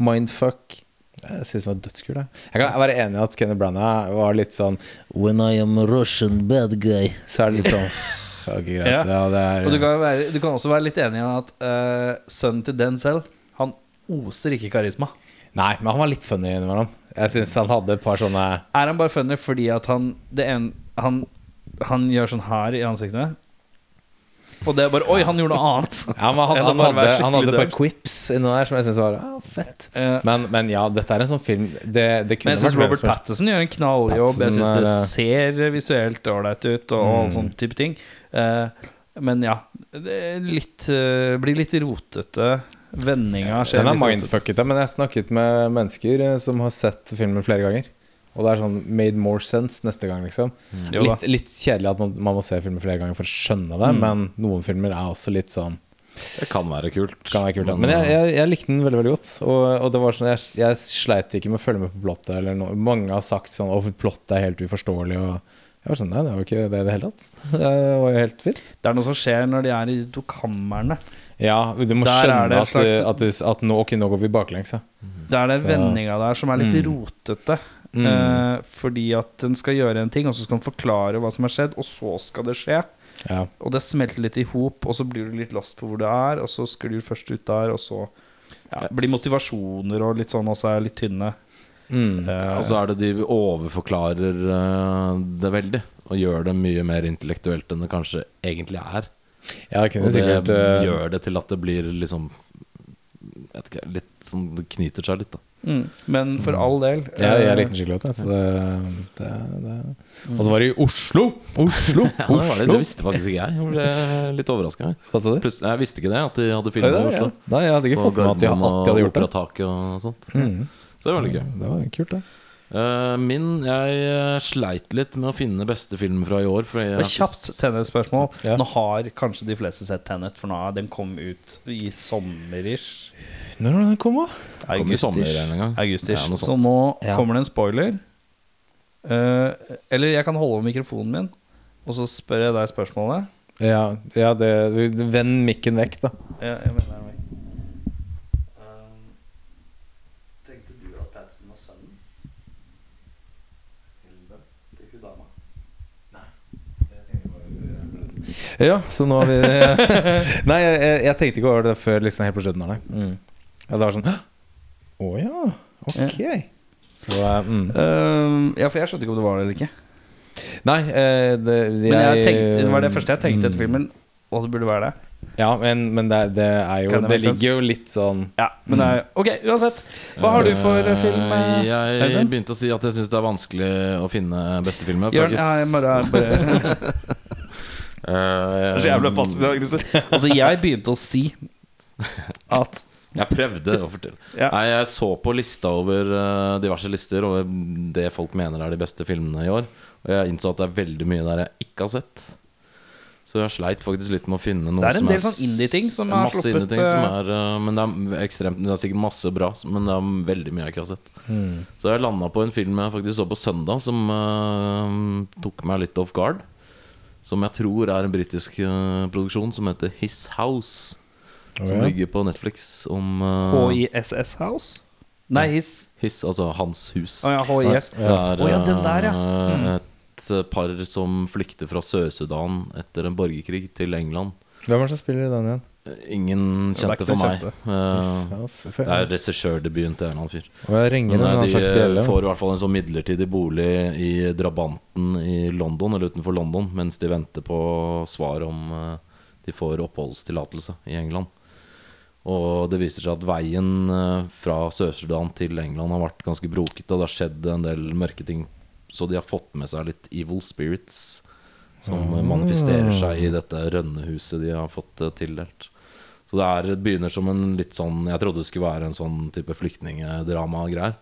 mindfuck. Jeg syns den var dødskul. Jeg. jeg kan være enig i at Kenneth Branagh var litt sånn When I am a Russian bad guy, så er det litt sånn okay, greit. Ja. Ja, det er Og du kan, være, du kan også være litt enig i at uh, sønnen til den selv, Han oser ikke karisma. Nei, men han var litt funny innimellom. Jeg syns han hadde et par sånne Er han bare funny fordi at han det en, han, han gjør sånn her i ansiktet? Og det er bare Oi, han gjorde noe annet! Ja, men han, han, hadde, han hadde par quips inni der som jeg syntes var ah, fett. Eh, Men, men ja, dette er en sånn film Det, det Men jeg syns Robert. Patterson gjør en knalljobb. Jeg Pattinson syns det eh, ser visuelt ålreit ut, og Mm. sånn type ting. Eh, men ja, det litt, blir litt rotete. Vendinga skjer Den er mindfuckete, men jeg har snakket med mennesker som har sett filmen flere ganger. Og det er sånn made more sense neste gang, liksom. Mm. Litt, litt kjedelig at man, man må se filmer flere ganger for å skjønne det, Mm. men noen filmer er også litt sånn Det kan være kult. Kan være kult. Men jeg, jeg, jeg likte den veldig veldig godt. Og, og det var sånn, jeg, jeg sleit ikke med å følge med på plottet. Eller noe. Mange har sagt sånn at plottet er helt uforståelig. Og jeg var sånn, Nei, det var ikke det i det hele tatt. Det var jo helt fint. Det er noe som skjer når de er i de to kamrene. Ja, du må Der er skjønne at, slags- at, at, at nå, ok, nå går vi baklengs. Ja. Det er den vendinga der som er litt Mm. rotete. Mm. Eh, fordi at den skal gjøre en ting, og så skal den forklare hva som har skjedd, og så skal det skje. Ja. Og det smelter litt i hop, og så blir du litt lost på hvor du er, og så sklir du først ut der, og så ja, blir motivasjoner og litt sånn også er litt tynne. Mm. Eh, Og så er det de overforklarer eh, det veldig. Og gjør det mye mer intellektuelt enn det kanskje egentlig er. ja, det kunne Og det sikkert uh, gjør det til at det blir liksom ikke, litt sånn Det knyter seg litt, da. mm, men for all del jeg, jeg eh, likte den skikkelig godt. jeg, Så det, det, det. Og så var det i Oslo! Oslo! Ja, det, var det, det visste faktisk ikke jeg. Jeg ble litt overraska. Jeg visste ikke det, at de hadde filma i ja. Oslo. Nei, jeg hadde ikke fått med at de, at de hadde gjort det. Operataket og sånt. Mm. Så det var litt gøy. Det var kult, det. Uh, min Jeg eh, sleit litt med å finne beste film fra i år. Og kjapt tennisspørsmål. Ja. Nå har kanskje de fleste sett Tenet, for nå er den kom ut i sommerish. Når var den kom, da? Gang. Ja, så nå Ja. kommer det en spoiler. Uh, eller jeg kan holde mikrofonen min, og så spør jeg deg spørsmålet. Ja, ja det, Vend mikken vekk, da. Ja, jeg mener meg. Um, tenkte du at Patterson var sønnen? Til hun dama? Ja, så nå har vi Nei, jeg, jeg, tenkte ikke over det før liksom helt på slutten det. Mm. Ja, det var sånn Å ja, ok. Så eh, mm. uh, ja, for jeg skjønte ikke om det var det eller ikke. Nei, uh, det, Men jeg tenkte, det var det første jeg tenkte etter mm. filmen. Og det burde være det. Ja, men, men det, det er jo det Det ligger jo litt sånn Ja, men det er Ok, uansett. Hva har du for eh, film? eh, Eh, Jeg Audun? begynte å si at jeg syns det er vanskelig å finne beste filmer. for Jørn, jeg ja, har jeg ikke bare, uh, bare Eh, Så jævlig passiv og aggressiv. Altså, jeg begynte å si at Jeg prøvde å fortelle. Ja. Nei, jeg så på lista over eh, diverse lister over det folk mener er de beste filmene i år. Og jeg innså at det er veldig mye der jeg ikke har sett. Så jeg sleit faktisk litt med å finne noe som er Det er en del sånn indie-ting som er masse sluppet, indie-ting som eh, er, eh, Men det er ekstremt Det er sikkert masse bra, men det er veldig mye jeg ikke har sett. mm. Så jeg landa på en film jeg faktisk så på søndag, som uh, tok meg litt off guard. Som jeg tror er en britisk uh, produksjon, som heter His House. Å, Som ja. ligger på Netflix om eh, HISS House? Nei, His. His, altså Hans hus. Å ja, HIS. Det er oh, ja, den der, ja. eh, Mm. et par som flykter fra Sør-Sudan etter en borgerkrig til England. Hvem er det som spiller i den igjen? Ingen kjente for meg. kjente. Eh, det er regissørdebuten til en eller annen fyr. Og jeg ringer Men nei, eh, de bjelle. får i hvert fall en sånn midlertidig bolig i Drabanten i London, eller utenfor London, mens de venter på svar om eh, de får oppholdstillatelse i England. Og det viser seg at veien eh, fra Sør-Sudan til England har vært ganske brokete, og det har skjedd en del mørke ting så de har fått med seg litt evil spirits som manifesterer seg i dette rønnehuset de har fått eh, tildelt. Så det er, begynner som en litt sånn Jeg trodde det skulle være en sånn type flyktningdrama-greier.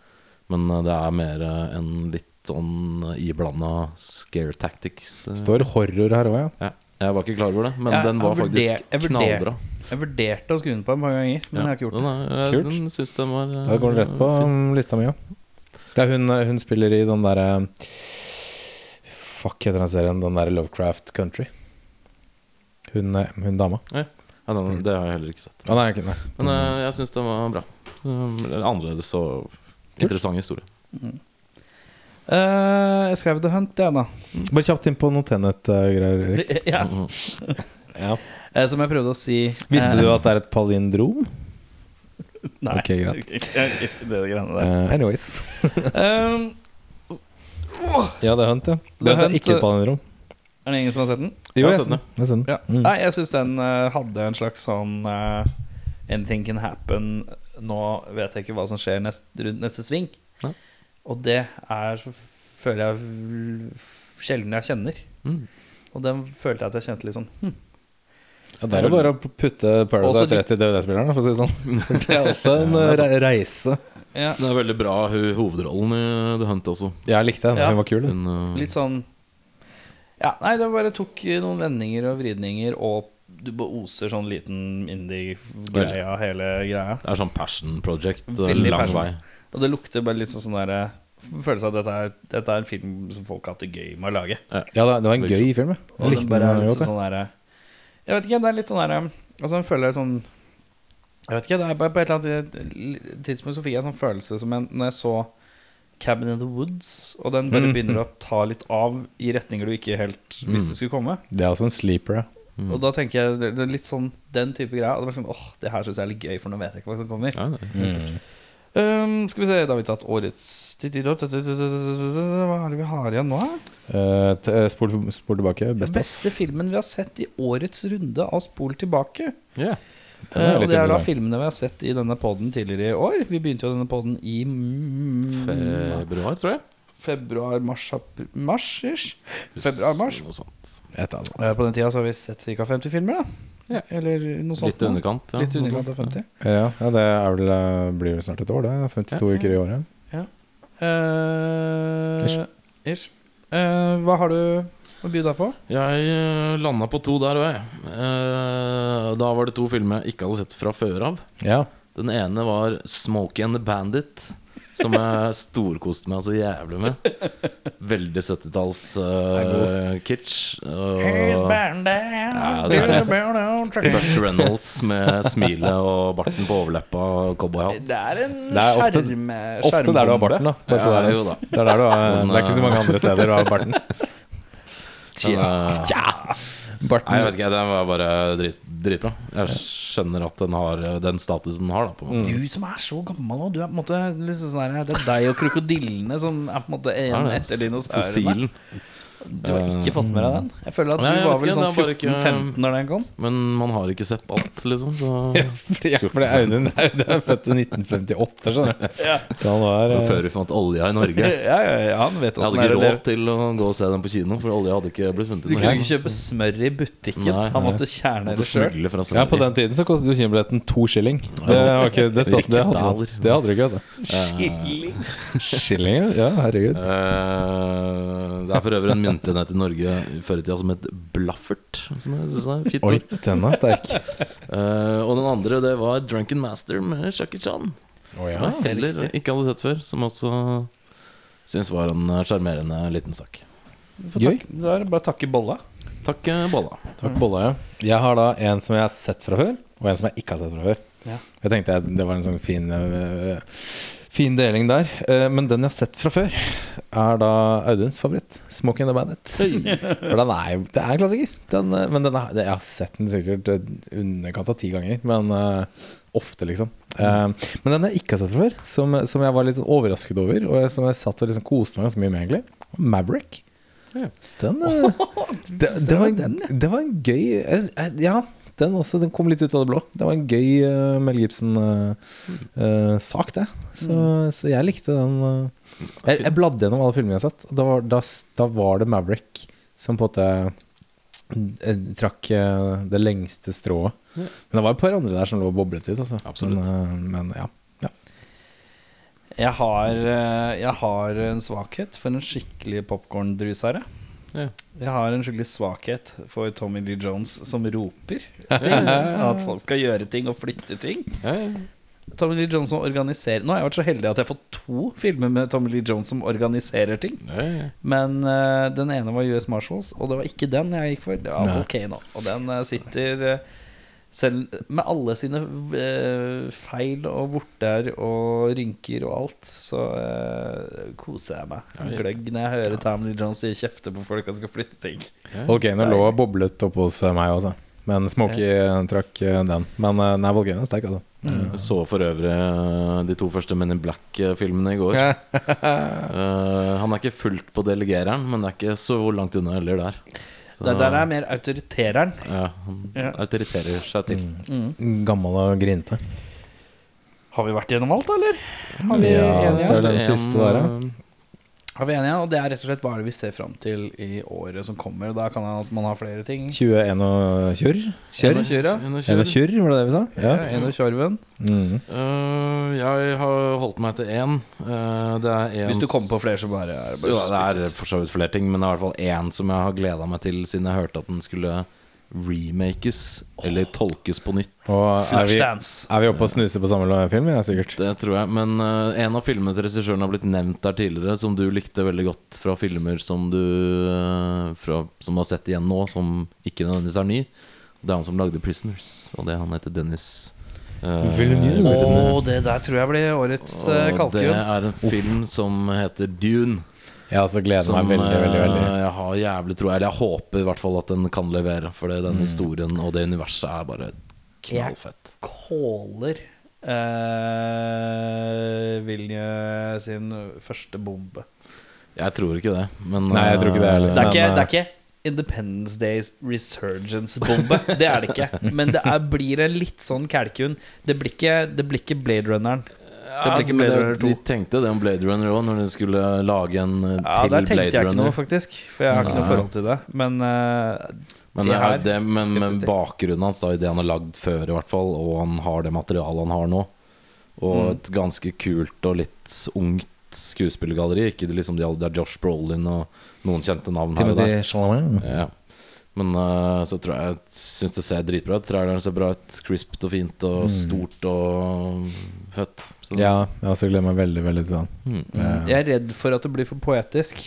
Men eh, det er mer en litt sånn iblanda scare tactics. Står horror her òg, ja. Ja, jeg var ikke klar over det, men Jeg den var faktisk jeg vurder- knallbra. Jeg vurderte å skru den på et par ganger, men jeg har ikke gjort det. den er, Kult. den syns den var eh, Da går den rett på fin. lista mi, ja. Det er hun, hun spiller i den derre Fuck heter den serien, den derre Lovecraft Country. Hun, eh, hun dama. Ja, den, det har jeg heller ikke sett. Å nei, ikke, nei. Men uh, jeg syns den var bra. Eller Annerledes og interessant historie. Eh, jeg skrev The Hunt, jeg, da. Bare kjapt inn på noe Tenet-greier, Uh, ja. Mhm. Ja. Eh, som jeg prøvde å si Visste eh, du at det er et palindrom? Nei. Ok, greit. Ikke det greiene der. Uh, anyways. Um, Ja, det er Hunt, ja. Det er ikke et palindrom. er det ingen som har sett den? Jo, Jeg har sett den. Jeg har sett den. Ja. Mm. Nei, jeg syns den uh, hadde en slags sånn uh, Anything can happen. Nå vet jeg ikke hva som skjer nest, rundt neste sving. Ja. Og det er så føler jeg sjelden jeg kjenner. Mm. Og den følte jeg at jeg kjente litt sånn hm. Ja, det er jo bare å putte Parasite rett i DVD-spilleren, for å si det sånn. Det er også en Ja, er eh, reise. ja, Det er veldig bra hovedrollen i The Hunt også. Jeg likte den. Ja. Den var kul. den. Hun, eh, Litt sånn Ja, nei, det bare tok noen vendinger og vridninger, og du bare oser sånn liten indie-greie av hele greia. det er sånn passion project. eh, Veldig lang passion. vei. Og det lukter bare litt sånn sånn derre Følelse av at dette er, dette er en film som folk har hatt det gøy med å lage. Ja, det det var en gøy film. Jeg den likte bare den Bare, sånn derre Jeg vet ikke, det er litt sånn der Altså, jeg føler sånn Jeg vet ikke, det er bare på et eller annet tidspunkt så fikk jeg en sånn følelse som en, når jeg så Cabin in the Woods, og den bare Mm. begynner å ta litt av i retninger du ikke helt visste skulle komme. Det er altså en sleeper, ja. Mm. Og da tenker jeg det er litt sånn den type greia. Og det var sånn, åh, det her syns jeg er litt gøy, for nå vet jeg ikke hva som kommer. Ja, er- Um, skal vi se, da har vi tatt årets Hva er det vi har igjen nå? da? Uh, eh, spol, spol tilbake. Best beste filmen vi har sett i årets runde av Spol tilbake. Yeah. Og det er da filmene vi har sett i denne poden tidligere i år. Vi begynte jo denne poden i mm, Februar, tror jeg. februar, mars, mars ish. Februar-mars. Noe sånt. Eh, på den tida så har vi sett ca. 50 filmer, da. Ja. Eller noe sånt. Litt underkant. Ja. Litt underkant av 50. Ja, ja, det er vel, eh, blir vel snart et år, det. 52 Ja, ja. uker i året. Eh, Ish. ish. Uh, hva har du å by deg på? Jeg uh, landa på to der òg, jeg. Uh, da var det to filmer jeg ikke hadde sett fra før av. Ja. Den ene var 'Smoky and the Bandit', som jeg storkoste meg så jævlig med. Veldig 70-talls uh, kitsch. og- Ja, det er Reynolds med smilet og barten på overleppa og cowboyhatt. Det er en Det er ofte- Ofte der du har barten, da. Ja, det er jo da. Det er der du har, det er ikke så mange andre steder du har barten. Men, eh, Barten Nei, jeg vet ikke, den var bare drit, dritbra. Jeg skjønner at den har den statusen den har, da. På en måte. Du som er så gammel nå, du er på en måte liksom sånn her, Det er deg og krokodillene som er på en måte en er etter dinosaurene. Fossilen. Du har ikke fått med deg den? Jeg føler at Nei, du var vel ikke, sånn det er bare ikke- 14-15 når den kom. Men man har ikke sett alt, liksom. Så Ja, ja, fordi Audun er født i 1958, skjønner du. Så han var eh, før vi fant olja i Norge. Jeg Ja, ja, ja, han vet hadde det er ikke råd til å gå og se den på kino, for olja hadde ikke blitt funnet Du kunne ikke kjøpe smør i butikken. Nei, han måtte kjerne det sjøl. Ja, på den tiden så kostet jo kinobilletten to shilling. Det, var det, satt, det, hadde, det hadde du ikke, hatt. Skilling? Shilling, ja. Herregud. Eh, det er for øvrig en myntenhet i Norge før i tida som het Blaffert. Som jeg synes er fint. Oi, den er sterk. Uh, og den andre det var Drunken Master med Jackie Chan. Å, Som jeg heller ikke hadde sett før. Som også syns var en eh, sjarmerende liten sak. Gøy. Da er det bare å takke bolla. Takk, eh, Bolla. Takk, Bolla. Ja. Jeg har da en som jeg har sett fra før, og en som jeg ikke har sett fra før. Ja. Jeg tenkte jeg, det var en sånn fin Fin deling der. Eh, men den jeg har sett fra før, er da Auduns favoritt. 'Smoking the Bandit'. For den er jo Det er en klassiker. Den, eh, men den er, det- jeg har sett den sikkert eh, underkant av ti ganger. Men uh, ofte, liksom. Uh, men den jeg ikke har sett fra før, som, som jeg var litt sånn overrasket over, og som jeg satt og liksom koste meg ganske mye med, egentlig, Maverick. Ja. Så den, uh, det, det, var, en- det var en gøy Ja, den også. Den kom litt ut av det blå. Det var en gøy uh, Mel Gibson-sak, det. Så, så jeg likte den. eh. jeg, jeg bladde gjennom alle filmene jeg har sett. Da var, da, da var det Maverick som på en måte eh, trakk eh, det lengste strået. Men det var et par andre der som lå og boblet litt. Altså. Absolutt. Men, eh, men ja. ja. Jeg har, eh, jeg har en svakhet for en skikkelig popkorndrusere. Ja. Jeg har en skikkelig svakhet for Tommy Lee Jones som roper ting. At folk skal gjøre ting og flytte ting. Tommy Lee Jones som organiserer Nå har jeg vært så heldig at jeg har fått to filmer med Tommy Lee Jones som organiserer ting. Men uh, den ene var US Marshals, og det var ikke den jeg gikk for. Det var. Volcano. Og den uh, sitter eh, selv med alle sine eh, feil og vorter og rynker og alt, så eh, koser jeg meg. Ja, ja. Gløgg når jeg hører Tommy Lee Jones si kjefte på folk som skal flytte ting. Volcano lå og boblet oppe hos eh, meg også. Men Smokey eh, trakk den. Men nei, Volcano er sterk, altså. Mm. så for øvrig de to første Men in Black-filmene i går. uh, han er ikke fullt på delegereren, men det er ikke så langt unna heller der. Det der er mer autoritereren. ja, Han autoriterer seg til. Gammel og grinte. Har vi vært gjennom alt, eller? Har vi Ja, enige? det er den siste der, ja. Eh, Har vi enige? Og det er rett og slett hva er det vi ser fram til i året som kommer. Da kan det at man ha flere ting. 21 og kjør? Kjør? 21, ja. 21. 21, var det det vi sa? Ja, en og tjorven. Mm. Eh, jeg har holdt meg til én. Uh, det er en Hvis du kommer på flere, så bare er det Jo, ja, det er for så vidt flere ting, men det er i hvert fall én som jeg har gleda meg til siden jeg hørte at den skulle remakes, eller tolkes på nytt. Og er vi, er vi oppe og snuser på samme film? Ja, sikkert. Det tror jeg. Men uh, en av filmene til regissøren har blitt nevnt der tidligere, som du likte veldig godt fra filmer som du uh, fra, Som du har sett igjen nå, som ikke nødvendigvis er ny. Det er han som lagde 'Prisoners', og det han heter Dennis Uh, Villeneuve. Oh, det der tror jeg blir årets uh, Og det er en film som heter Dune. Jeg også gleder Som meg veldig, veldig. veldig eh, jeg har jævlig tro Eller jeg håper i hvert fall at den kan levere. For den Mm. historien og det universet er bare knallfett. Caller uh, Vilje sin første bombe. Jeg tror ikke det, men Nei, jeg tror ikke det heller. Det er ikke, eh, det er ikke Independence Days resurgence-bombe. Det er det ikke. Men det er, blir en litt sånn kalkun. Det blir ikke, det blir ikke Blade Runneren. Det ble ikke Blade Runner 2. De tenkte det om Blade Runner òg, når de skulle lage en eh, Ja, til Der tenkte jeg ikke noe, faktisk. For jeg har ikke noe forhold til det. Men eh, Men, det her er det, men, men bakgrunnen hans, da, i det han har lagd før, i hvert fall, og han har det materialet han har nå, og Mm. et ganske kult og litt ungt skuespillergalleri. Ikke det liksom de, det er Josh Brolin og noen kjente navn her og der. Timothy Chalamet. Ja. Men uh, så tror jeg syns det ser dritbra ut. Traileren ser bra ut. Crispt og fint og stort og fett. Så, Ja, jeg også gleder meg veldig, veldig til den. Mm. Eh, jeg er redd for at det blir for poetisk.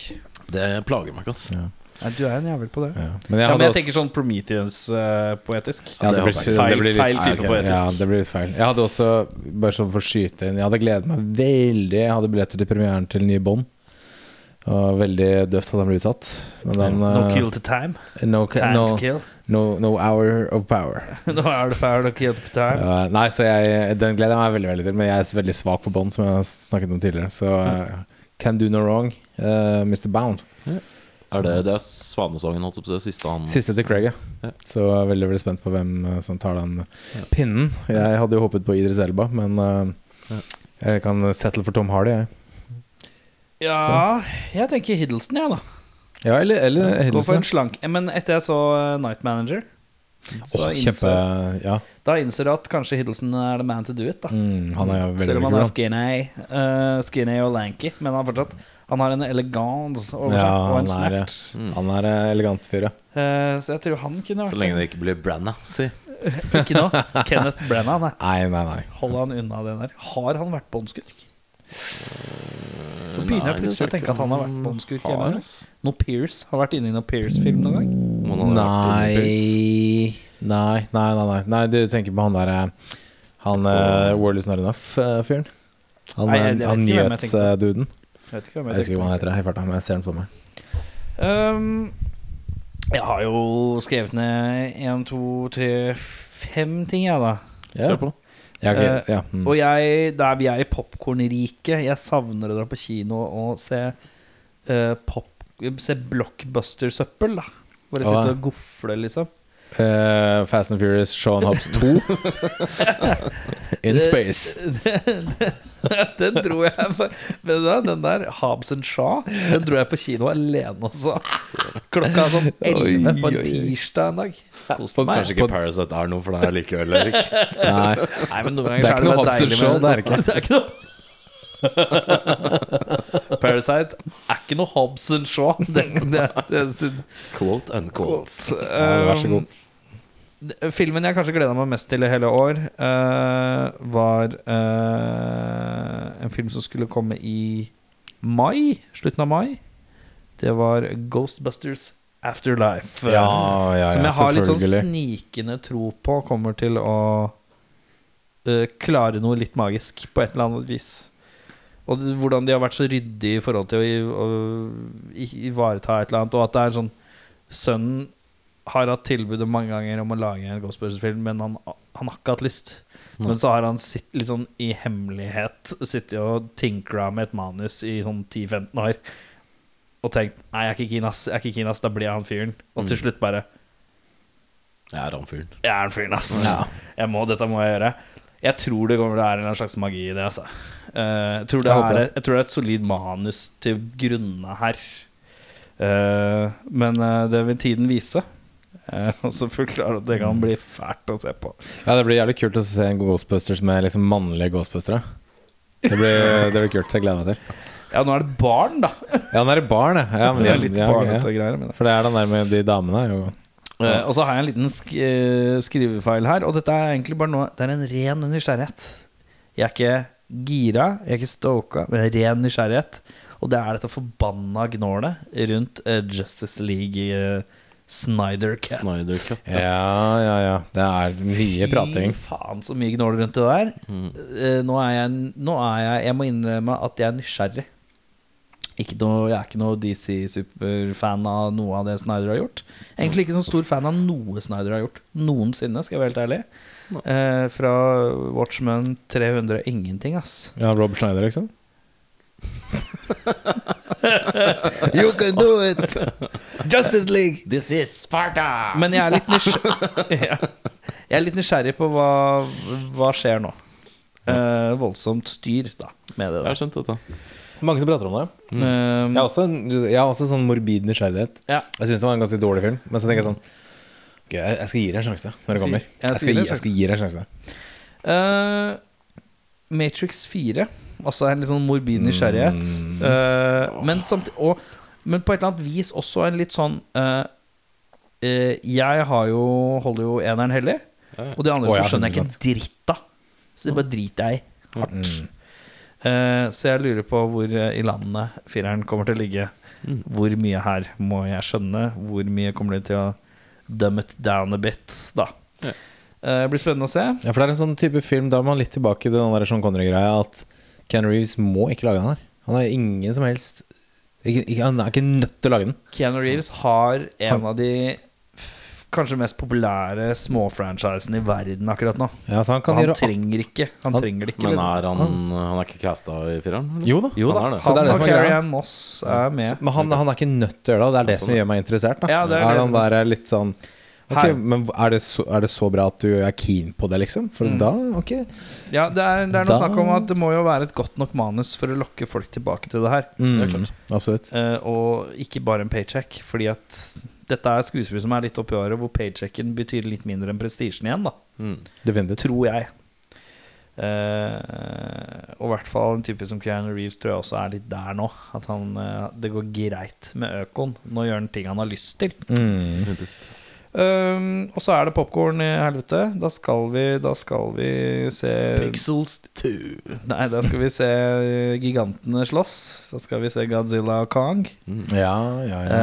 Det plager meg ikke, ass. Ja. Nei, du er en jævel på det. Ja. Men jeg Ja, men jeg også tenker sånn Prometheus-poetisk. ja, det, det blir. Feil- det blir litt feil type ok, poetisk. Ja, det blir litt feil. Jeg hadde også, bare sånn for å skyte inn Jeg hadde gledet meg veldig. Jeg hadde billetter til premieren til nye Og veldig døvt at han ble utsatt. Men den No eh, kill to time. no, Time no, to kill. no, no hour of power. no hour of power no kill to time. Uh, nei, så jeg, den gleder jeg meg veldig veldig til. Men jeg er veldig svak for Bond, som jeg har snakket om tidligere. Så uh, can do no wrong, uh, Mr. Bound. Er det, det er Svanesongen, holdt jeg på å si. Siste hans Siste til Craig, ja. Ja. Så jeg er veldig veldig spent på hvem eh, som tar den pinnen. Jeg hadde jo håpet på Idris Elba, men eh, jeg kan settle for Tom Hardy, jeg. Ja, jeg tenker Hiddleston, jeg, da. Ja, eller, eller Gå for en slank Men etter jeg så eh, Night Manager, så oh, innså, kjempe Ja. da innser du at kanskje Hiddleston er the man to do it. da Mm, han er veldig, Selv om han er skinny, uh, skinny og lanky. Men han, fortsatt, han har en elegans over seg, Ja, og en han er, han er elegant fyr, ja. Uh, så jeg tror han kunne vært Så lenge det ikke blir Branna, si. Ikke nå. Kenneth Branna, nei. Nei, nei, nei. Hold han unna det der. Har han vært båndskurk? Begynner jeg plutselig å tenke at han har vært båndskurk. Har, eller? ass. Noe Pierce. Har vært inne i noe Pierce-film noen gang? Må han ha vært inne i? Nei Nei, nei, nei, nei. nei du tenker på han der eh, Han uh, World Is Not Enough-fyren. Han, Nei, jeg- eh, jeg vet han jeg nyhetsduden. Jeg ikke Jeg husker ikke hva han heter. Jeg, farta, men jeg ser den for meg. Um, jeg har jo skrevet ned én, to, tre, fem ting, jeg, da. Kjør på. Ja, okay. Eh, ja. Mm. Og jeg, der vi er i popkornriket Jeg savner å dra på kino og se uh, pop, Se blockbuster-søppel, da. Bare sitter og gofler, liksom. Eh, Fast and Furious Sean Hobbs 2. In space. den dro jeg på Vet du hva, den der Hobbs and Shaw Den dro jeg på kino alene også. Klokka sånn 11 på en tirsdag en dag. Koste meg. Kanskje ikke Parasite er noe for deg likevel, Erik. Nei. Nei, men noen Det ganger er det noe Hobbs deilig Shaw, med- det er ikke. Det er ikke noe Parasite er ikke noe Hobbs Shaw. Det, det, det, det, Quote unquote. Ja, vær så god. Filmen jeg kanskje gleda meg mest til i hele år, uh, var uh, en film som skulle komme i mai. Slutten av mai. Det var Ghostbusters Afterlife. Ja, ja, ja, som jeg har litt sånn snikende tro på kommer til å uh, klare noe litt magisk på et eller annet vis. Og det, hvordan de har vært så ryddige i forhold til å ivareta et eller annet. Og at det er sånn Sønnen har hatt tilbudet mange ganger om å lage en Ghostbusters-film, men han, han har ikke hatt lyst. Men så har han sitt, litt sånn i hemmelighet sittet og tinkra med et manus i sånn 10-15 år. Og tenkt Nei, jeg er ikke keen, ass. Jeg er ikke keen, ass. Da blir jeg han fyren. Og til slutt bare Jeg er han fyren. Jeg er han fyren, ass. Jeg må, dette må jeg gjøre. Jeg tror det kommer til å være en slags magi i det. Altså. Eh, jeg, tror det Jeg er, jeg tror det er et solid manus til grunne her. Eh, men eh, det vil tiden vise. Eh, og så forklare at det kan bli fælt å se på. Ja, det blir jævlig kult å se en Ghostbusters med liksom mannlige Ghostbustere. Det blir, det blir kult. Jeg gleder meg til. Ja, nå er det barn, da. Ja, nå er det barn, ja. ja, men, Det er litt ja, barnete ja. greier. Men For det er den der med de damene. Jo. Ja. og så har jeg en liten sk eh, skrivefeil her, og dette er egentlig bare noe Det er en ren nysgjerrighet. Jeg er ikke gira, jeg er ikke stoka, men ren nysgjerrighet. Og det er dette forbanna gnålet rundt eh, Justice League eh, Snyder Cut. Snyder Cut. Ja, ja, ja. Det er mye prating. Fy faen, så mye gnål rundt det der. Eh, nå, er jeg, nå er jeg Jeg må innrømme at jeg er nysgjerrig. Ikke noe, jeg er ikke noe DC-superfan av noe av det Snyder har gjort. Egentlig ikke så stor fan av noe Snyder har gjort noensinne, skal jeg være helt ærlig. Uh, fra Watchmen 300 ingenting, ass. Ja, Rob Schneider, liksom. You can do it! Justice League! This is Sparta! Men jeg er litt nysgjerrig, ja. jeg er litt nysgjerrig på hva, hva skjer nå. Eh, voldsomt styr da med det Jeg der. har skjønt dette. Mange som prater om det. Eh, Jeg har også, jeg har også sånn morbid nysgjerrighet. ja. Jeg syns det var en ganske dårlig film, men så tenker jeg sånn Ok, jeg jeg skal gi det en sjanse når det kommer. Jeg Jeg skal gi jeg skal gi det en sjanse. Eh, Matrix 4 Også en litt sånn morbid nysgjerrighet. Eh, men, samtidig, og, men på et eller annet vis også en litt sånn uh, uh, Jeg har jo holder jo eneren hellig. Ja, ja. Og de andre oh, ja, skjønner jeg ikke dritt av. Så det bare driter jeg i. Hardt. Mm. Eh, Så jeg lurer på hvor i landet fireren kommer til å ligge. Hvor mye her må jeg skjønne? Hvor mye kommer det til å Dumb it down a bit Da? Eh, Det blir spennende å se. Ja, for det er en sånn type film Da er man litt tilbake til den der Sean Connery-greia at Ken Reeves må ikke lage den her. Han har ingen som helst ikke, ikke, Han er ikke nødt til å lage den. Keanu Reeves har en av de kanskje mest populære småfranchisene i verden akkurat nå. Ja, så han kan han gjøre trenger ikke Han Han- trenger det ikke. Men Liksom. er han, han er ikke casta i fireren? eller? Jo da. Jo da, han er det. Så det er han og er Carrie. Ann Moss er med. Men han, han er ikke nødt til å gjøre det, og det er det som gjør meg interessert. Da. Ja, det er er det. han der litt sånn Ok, men er det, så, er det så bra at du er keen på det, liksom? For da, ok Ja, det er, det er noe Da- snakk om at det må jo være et godt nok manus for å lokke folk tilbake til det her. mm, Absolutt. uh, og ikke bare en paycheck. Fordi at dette er skuespill som er litt oppi året, hvor paychecken betyr litt mindre enn prestisjen igjen, da. Mm. Tror jeg. Uh, og i hvert fall en type som Keanu Reeves tror jeg også er litt der nå. At han, uh, det går greit med økoen. Nå gjør han ting han har lyst til. Mm. Um, og så er det popkorn i helvete. Da skal vi, da skal vi se Pixels 2. Nei, da skal vi se gigantene slåss. Da skal vi se Godzilla og Kong. Ja, ja, ja.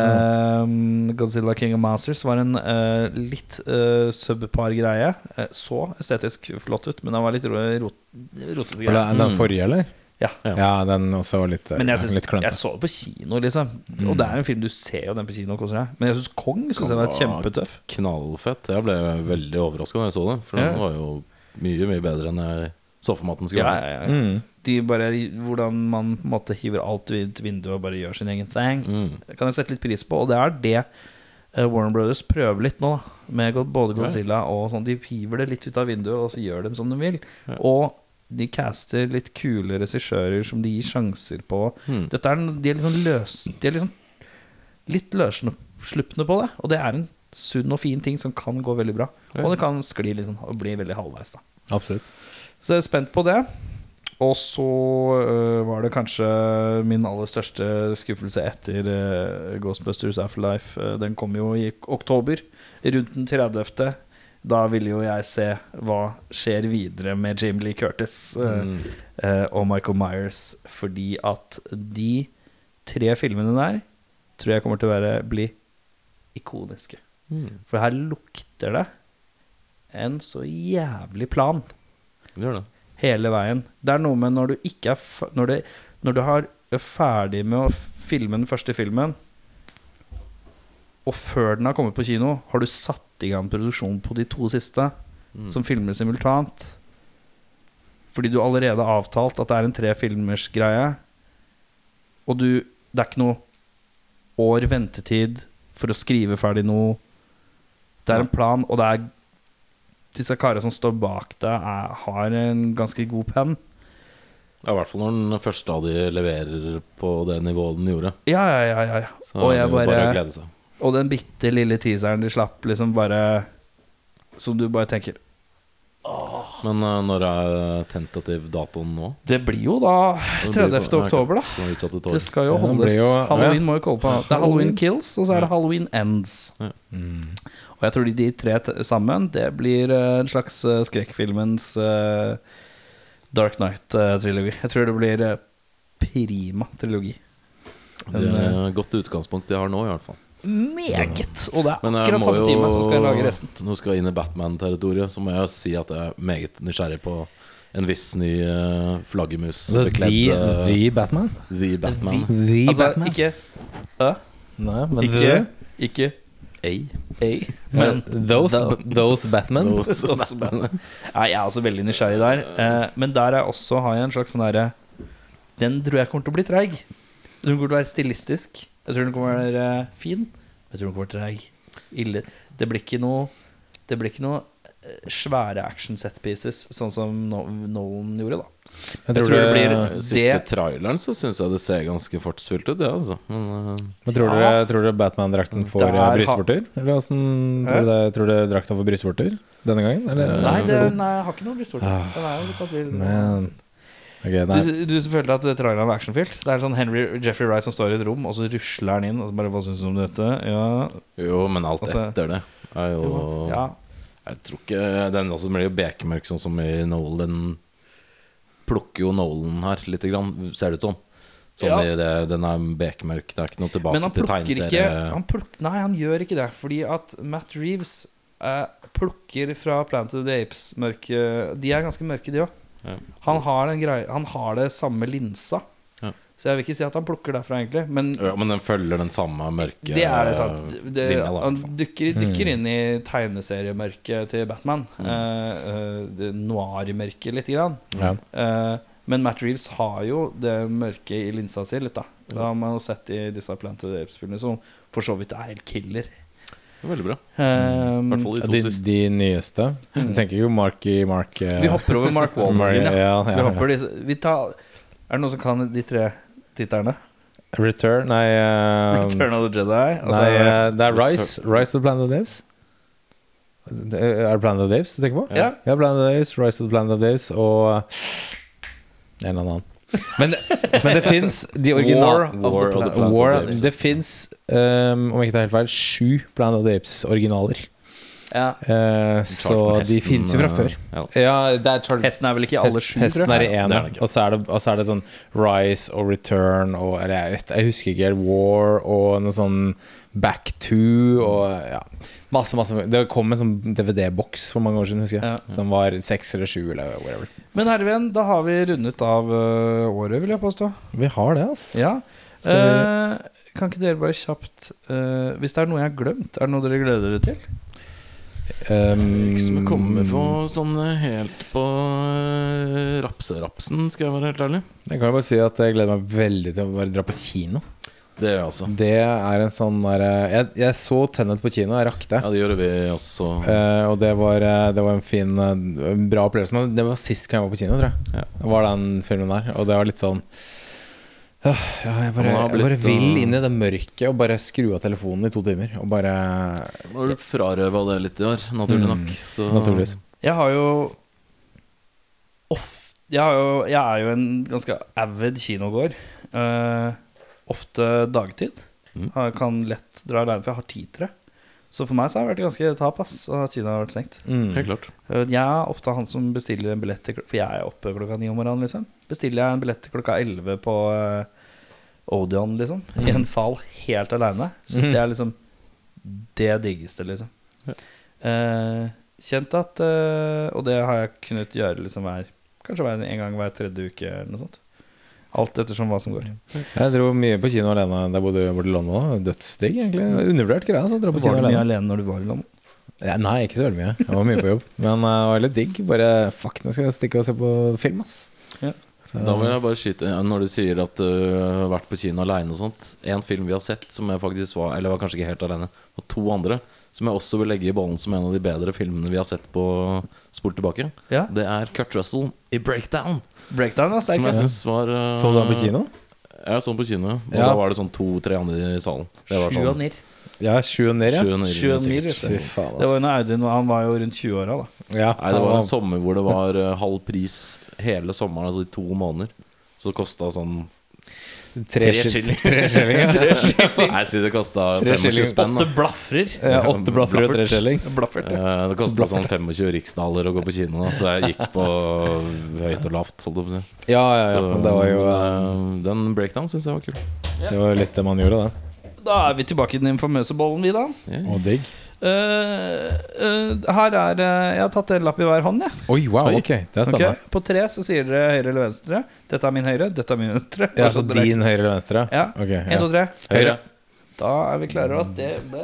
Um, Godzilla King of Masters var en uh, litt uh, subpar greie. Uh, så estetisk flott ut, men den var litt rotete. rot rot, den forrige, eller? Ja. Ja, den også var litt, Men jeg, synes, litt klønete. jeg så det på kino, liksom. Og det er jo en film du ser jo den på kino koser deg. Men jeg syns Kong synes jeg var kjempetøff. Knallfett. Jeg ble veldig overraska da jeg så det. For Ja. den var jo mye, mye bedre enn jeg så for meg at den skulle være. ja, ja. Mm. De bare, hvordan man på en måte hiver alt ut vinduet og bare gjør sin egen thing. Mm. Det kan jeg sette litt pris på, og det er det eh, Warren Brothers prøver litt nå, da. Med både Godzilla og sånn. De hiver det litt ut av vinduet, og så gjør de som de vil. Og de caster litt kule regissører som de gir sjanser på. Mm. Dette er, de er liksom løs De er liksom litt løsslupne på det. Og det er en sunn og fin ting som kan gå veldig bra. Og det kan skli liksom og bli veldig halvveis, da. Absolutt. Så jeg er spent på det. Og så øh, var det kanskje min aller største skuffelse etter øh, Ghostbusters Afterlife. Øh, den kom jo i oktober, rundt den 30. Da ville jo jeg se hva skjer videre med Jim Lee Curtis mm. uh, og Michael Myers. Fordi at de tre filmene der tror jeg kommer til å være, bli ikoniske. For her lukter det en så jævlig plan Det gjør det. hele veien. Det er noe med når du ikke er når, du, når du har, er ferdig med å filme den første filmen, og før den har kommet på kino, har du satt i gang produksjon på de to siste, som filmer simultant. Fordi du allerede har avtalt at det er en tre filmers greie, og du Det er ikke noe år ventetid for å skrive ferdig noe. Det er en plan, og det er disse karene som står bak deg, har en ganske god penn. Ja, I hvert fall når den første av de leverer på det nivået den gjorde. Ja, ja, ja. ja. Så Og jeg bare bare glede seg. Og den bitte lille teaseren de slapp, liksom bare Som du bare tenker Men uh, når er tentativ datoen nå? Det blir jo da 30. på- oktober, da. Det skal jo holdes. jo- Halloween ja. må jo komme på. Det er Halloween Kills, og så er det Halloween Ends. Ja. Og jeg tror de, de tre t sammen, det blir uh, en slags uh, skrekkfilmens uh, Dark Night-trilogi. Jeg tror det blir eh, prima trilogi. Det er et godt utgangspunkt de har nå, i hvert fall. Meget! Og det er akkurat samme time som skal lage resten. Nå skal jeg inn i Batman-territoriet, så må jeg si at jeg er meget nysgjerrig på en viss ny uh, flaggermus The, bekledd eh, the Batman? The Batman. The Altså, Batman? ikke uh, Nei, men ikke the, Ikke A. A, men those, those Batman? Those Batman. Nei, jeg er også veldig nysgjerrig der. Uh, men der er også, har jeg en slags sånn derre Den tror jeg kommer til å bli treig. Den kommer til å være stilistisk. Jeg tror den kommer til å være eh, fin. Jeg tror den kommer til å være. Ille. Det blir ikke noe Det blir ikke noe eh, svære action set pieces, sånn som No- Nolan gjorde, da. Jeg tror det blir- Siste Det- traileren så syns jeg det ser ganske fartsfylt ut, det, altså. Men uh, Men tror Ja. dere, tror dere Batman-drakten får Der brystvorter? Eller åssen tror, dere- tror dere drakta får brystvorter denne gangen? Eller? Nei, det, nei, jeg har ikke noen brystvorter. Ah. Den er jo litt at vi- Men Ok, nei. Du, du følte at traileren var actionfylt? Det er sånn Henry Jeffrey Wright som står i et rom, og så rusler han inn. Og så bare, Hva syns du om dette? Ja, Jo, men alt Altså- etter det er jo ja. Jeg tror ikke Den også blir jo bekmørk, sånn som i Nolan. Den plukker jo Nolan her lite grann, ser det ut som. Sånn Ja. i det, den er bekmørk. Det er ikke noe tilbake Men han til plukker ikke tegneserie. han pluk, Nei, han gjør ikke det. Fordi at Matt Reeves eh, plukker fra Planet of the Apes mørke De er ganske mørke, de òg. Ja. Han, har den greie- han har det samme linsa. Ja. Så jeg vil ikke si at han plukker derfra, egentlig. Men Ja, men den følger den samme mørke det er det sant. Det, linja, da, han fall. dykker, Mm. inn i tegneseriemørket til Batman. Mm. Uh, noir-mørket, lite grann. Ja. Uh, men Matt Reeves har jo det mørke i linsa si litt, da. Det har man jo sett i disse Planted of Apes-filmene, som for så vidt er helt killer. Veldig bra. Um, I hvert fall de to de, siste. de nyeste. Jeg tenker jo Marky Mark uh, vi hopper over Mark Wahlberg. ja, Ja. ja, Vi ja. vi tar, Er det noen som kan de tre titterne? Return Nei, uh, Return of the Jedi. altså- nei uh, det er Rise. Rise of the Planet of Daves. Er er det Planet of Daves du tenker på? Ja. Ja, Planet of Daves, Rise of the Planet of Daves Apes og en eller annen. Men, men det fins de originale War of the Planet- War of the Apes. Det fins, um, om jeg ikke tar helt feil, sju Planet of the Apes-originaler. ja. Uh, så hesten, de finnes fins jo fra eh, før. Ja. Ja, er Hesten er vel ikke i alle sju, Hesten er i én, og så er det sånn Rise og Return og Eller jeg, vet, jeg husker ikke helt War og noe sånn Back to og ja. Masse, masse Det kom en sånn DVD-boks for mange år siden, husker jeg. Ja. Som var seks eller sju eller whatever. Men herrevenn, da har vi rundet av øh, året, vil jeg påstå. Vi har det, ass. Ja. Vi- Eh, kan ikke dere bare kjapt øh, Hvis det er noe jeg har glemt, er det noe dere gleder dere til? Um, Ikke som jeg kommer på sånn eh, helt på eh, rapserapsen, skal jeg være helt ærlig. Jeg kan bare si at jeg gleder meg veldig til å bare dra på kino. Det gjør jeg også. Det er en sånn der jeg, jeg så Tenet på kino, jeg rakk det. Ja, det gjør vi også. Eh, og det var, eh, det var en fin, eh, bra opplevelse. Men det var sist gang jeg var på kino, tror jeg. Ja. Var den filmen der. Og det var litt sånn ja, jeg, bare, jeg bare vil uh, inn i det mørket og bare skru av telefonen i to timer. Og bare har du frarøva det litt i år, naturlig Mm, nok. Så, Naturligvis. Jeg har jo of- jeg, har jo, jeg er jo en ganske avid kinogård. Eh, ofte dagtid. Mm. Jeg kan lett dra alene, for jeg har tid til det. Så for meg så har det vært ganske tap ass, at Kina har vært stengt. mm. Helt klart. Eh, Jeg er ofte han som bestiller en billett til klokka For jeg er oppe klokka ni om morgenen, liksom. Bestiller jeg en billett til klokka elleve på eh, Odeon, liksom. I en sal helt aleine. Syns Mhm. det er liksom det diggeste, liksom. Eh, kjent at eh, Og det har jeg kunnet gjøre liksom hver Kanskje hver, en gang hver tredje uke eller noe sånt. Alt ettersom hva som går. Jeg dro mye på kino alene da jeg bodde i London. Dødsdigg, egentlig. Undervurdert greie. Altså, dra på kino Var du mye alene. alene når du var i London? Ja, nei, ikke så veldig mye. Jeg var mye på jobb. Men uh, var litt digg. Bare fuck, nå skal jeg stikke og se på film, ass. Ja. Så, Da vil jeg bare skyte ja, Når du sier at du har vært på kino aleine og sånt En film vi har sett som jeg faktisk var Eller var kanskje ikke helt alene Og to andre Som jeg også vil legge i ballen som en av de bedre filmene vi har sett på Sport tilbake Ja. Det er Kurt Russell i Breakdown Breakdown er sterk. Som jeg synes var uh, så du den på kino? Jeg så den på kino Og Ja. da var det sånn to-tre andre i salen Det var sånn nir. Ja, sju og nir, ja. sju og nir, Sju og nir, vet du. Fy faen, Det var jo når Audun Han var jo rundt 20-åra, da. Ja, Nei, det var en sommer hvor det var uh, halv pris hele sommeren, altså i to måneder. Så det kosta sånn tre, tre skill- skilling. Jeg skilling, ja. Nei, si det kosta Tre 25 spenn. Åtte da. blafrer. Ja, Åtte blafrer og tre skilling. Blaffert, ja. Eh, Det kosta sånn 25 riksdaler å gå på kino, da, så jeg gikk på høyt og lavt. Holdt jeg på å. Ja, ja, ja. Så, Men det var jo eh, Den breakdown syns jeg var kul. Det var litt det man gjorde, det. Da er vi tilbake i den infamøse bollen, vi, da. Og digg. Eh, eh, her er eh, Jeg har tatt en lapp i hver hånd, jeg. Oi, wow, Oi. ok. Det er spennende. På tre så sier dere høyre eller venstre. Dette er min høyre, dette er min venstre. Ja, Og så så dere- din høyre eller venstre? Ja. Ok, En, ja. to, tre. Høyre. Da er vi klare over at det ble.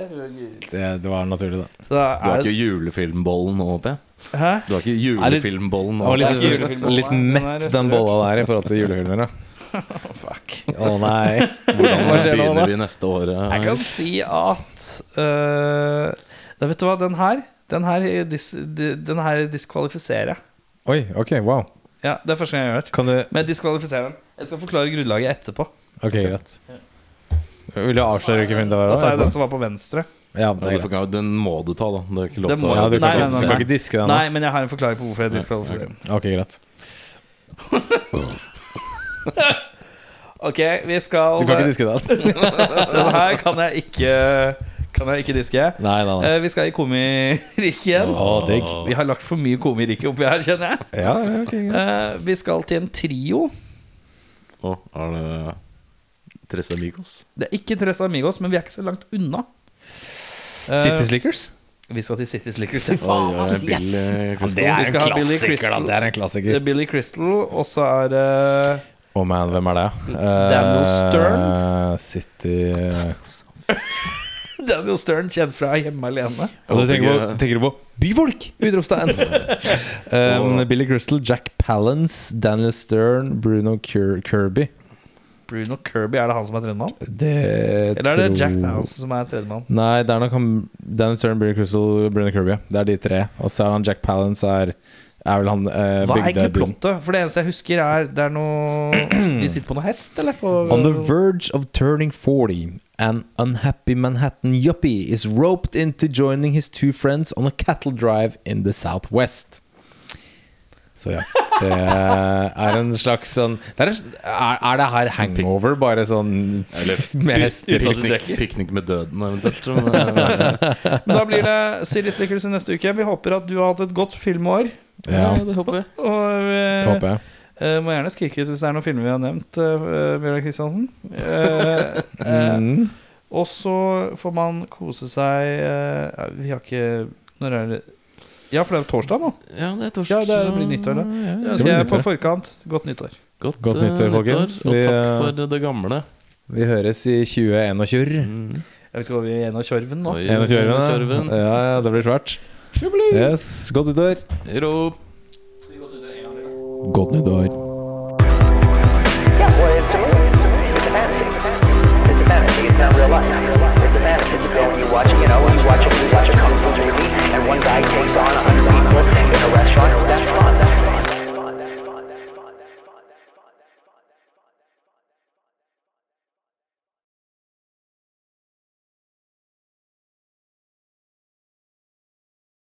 Det, det var naturlig, det. Så da Du har ikke julefilmbollen nå, P? Hæ? Du har ikke julefilmbollen nå? Litt, litt mett, den bolla der, i forhold til julefilmer. da. Fuck. Å nei. Hvordan da? begynner vi neste år? eh? Jeg kan si at uh, da Vet du hva, den her Den her, dis, den her diskvalifiserer jeg. Oi, ok, wow. Ja, Det er første gang jeg har hørt. Kan du Men jeg diskvalifiserer den. Jeg skal forklare grunnlaget etterpå. Ok, greit. Vil du avsløre hvilken film det var? Da tar jeg den som var på venstre. Ja, det er greit. Den må du ta, da. Det er ikke lov Den til å Ja, du Nei, kan, nei, ikke- nei, du kan nei. ikke diske den? Nei, men jeg har en forklaring på hvorfor jeg diskvalifiserer den. Ok, greit. Ok, vi skal Du kan ikke diske den? Den her kan jeg ikke Kan jeg ikke diske. Nei, nei, nei. Eh, vi skal i komiriket igjen. Digg. Vi har lagt for mye komirike oppi her, kjenner jeg. Ja, ja, ok. Eh, vi skal til en trio. Å, er det Tres Amigos? Det er ikke Tres Amigos, men vi er ikke så langt unna. Eh, City Slickers? Vi skal til City Slickers. Oi, Faen, ass! Yes! Ja, det, er en klassiker, da. Det er en klassiker. Det er Billy Crystal, og så er det oh, man, hvem er det? Eh, Daniel Stern. City Daniel Stern, kjent fra Hjemme alene. Og du tenker på, tenker du på Byfolk! Utropstegn! um, Billy Crystal, Jack Palance, Daniel Stern, Bruno Kir Kirby. Bruno Kirby, er det han som er tredjemann? Det Eller er det tror- Jack Palance som er tredjemann? Nei, det er nok han Daniel Stern, Billy Crystal, Bruno Kirby. Det er de tre. Og så er han Jack Palance er, er vel han uh, Hva er egentlig plottet? For det eneste jeg husker, er Det er noe De sitter på noe hest, eller? På, On the verge of turning 40, an unhappy Manhattan yuppie is roped into joining his two friends on a cattle drive in the southwest. Så ja. Det er en slags sånn det er, en- er, er det her hangover, bare sånn med uten Piknik, piknik med døden, eventuelt. Men, eh, Men da blir det Siri Slickers i neste uke. Vi håper at du har hatt et godt filmår. Ja, det håper jeg. Og det eh, håper jeg. Uh, må gjerne skrike ut hvis det er noen filmer vi har nevnt, uh, Bjørnar Kristiansen. Uh, eh, Mm. og så får man kose seg Vi har ikke Når er det Ja, for det er torsdag nå. Ja, det er Ja, torsdag. det blir nyttår, da. Ja, ja. Det jeg på forkant. Godt nyttår. Godt, Godt nyttår, folkens. Og Vi, takk for det gamle. Vi høres i 2021. Mm. Ja, vi skal over i en av Tjorven nå. Oi, 21. da. Kjørven. Ja, ja, det blir svært. Yes, godt nyttår. Godt nyttår.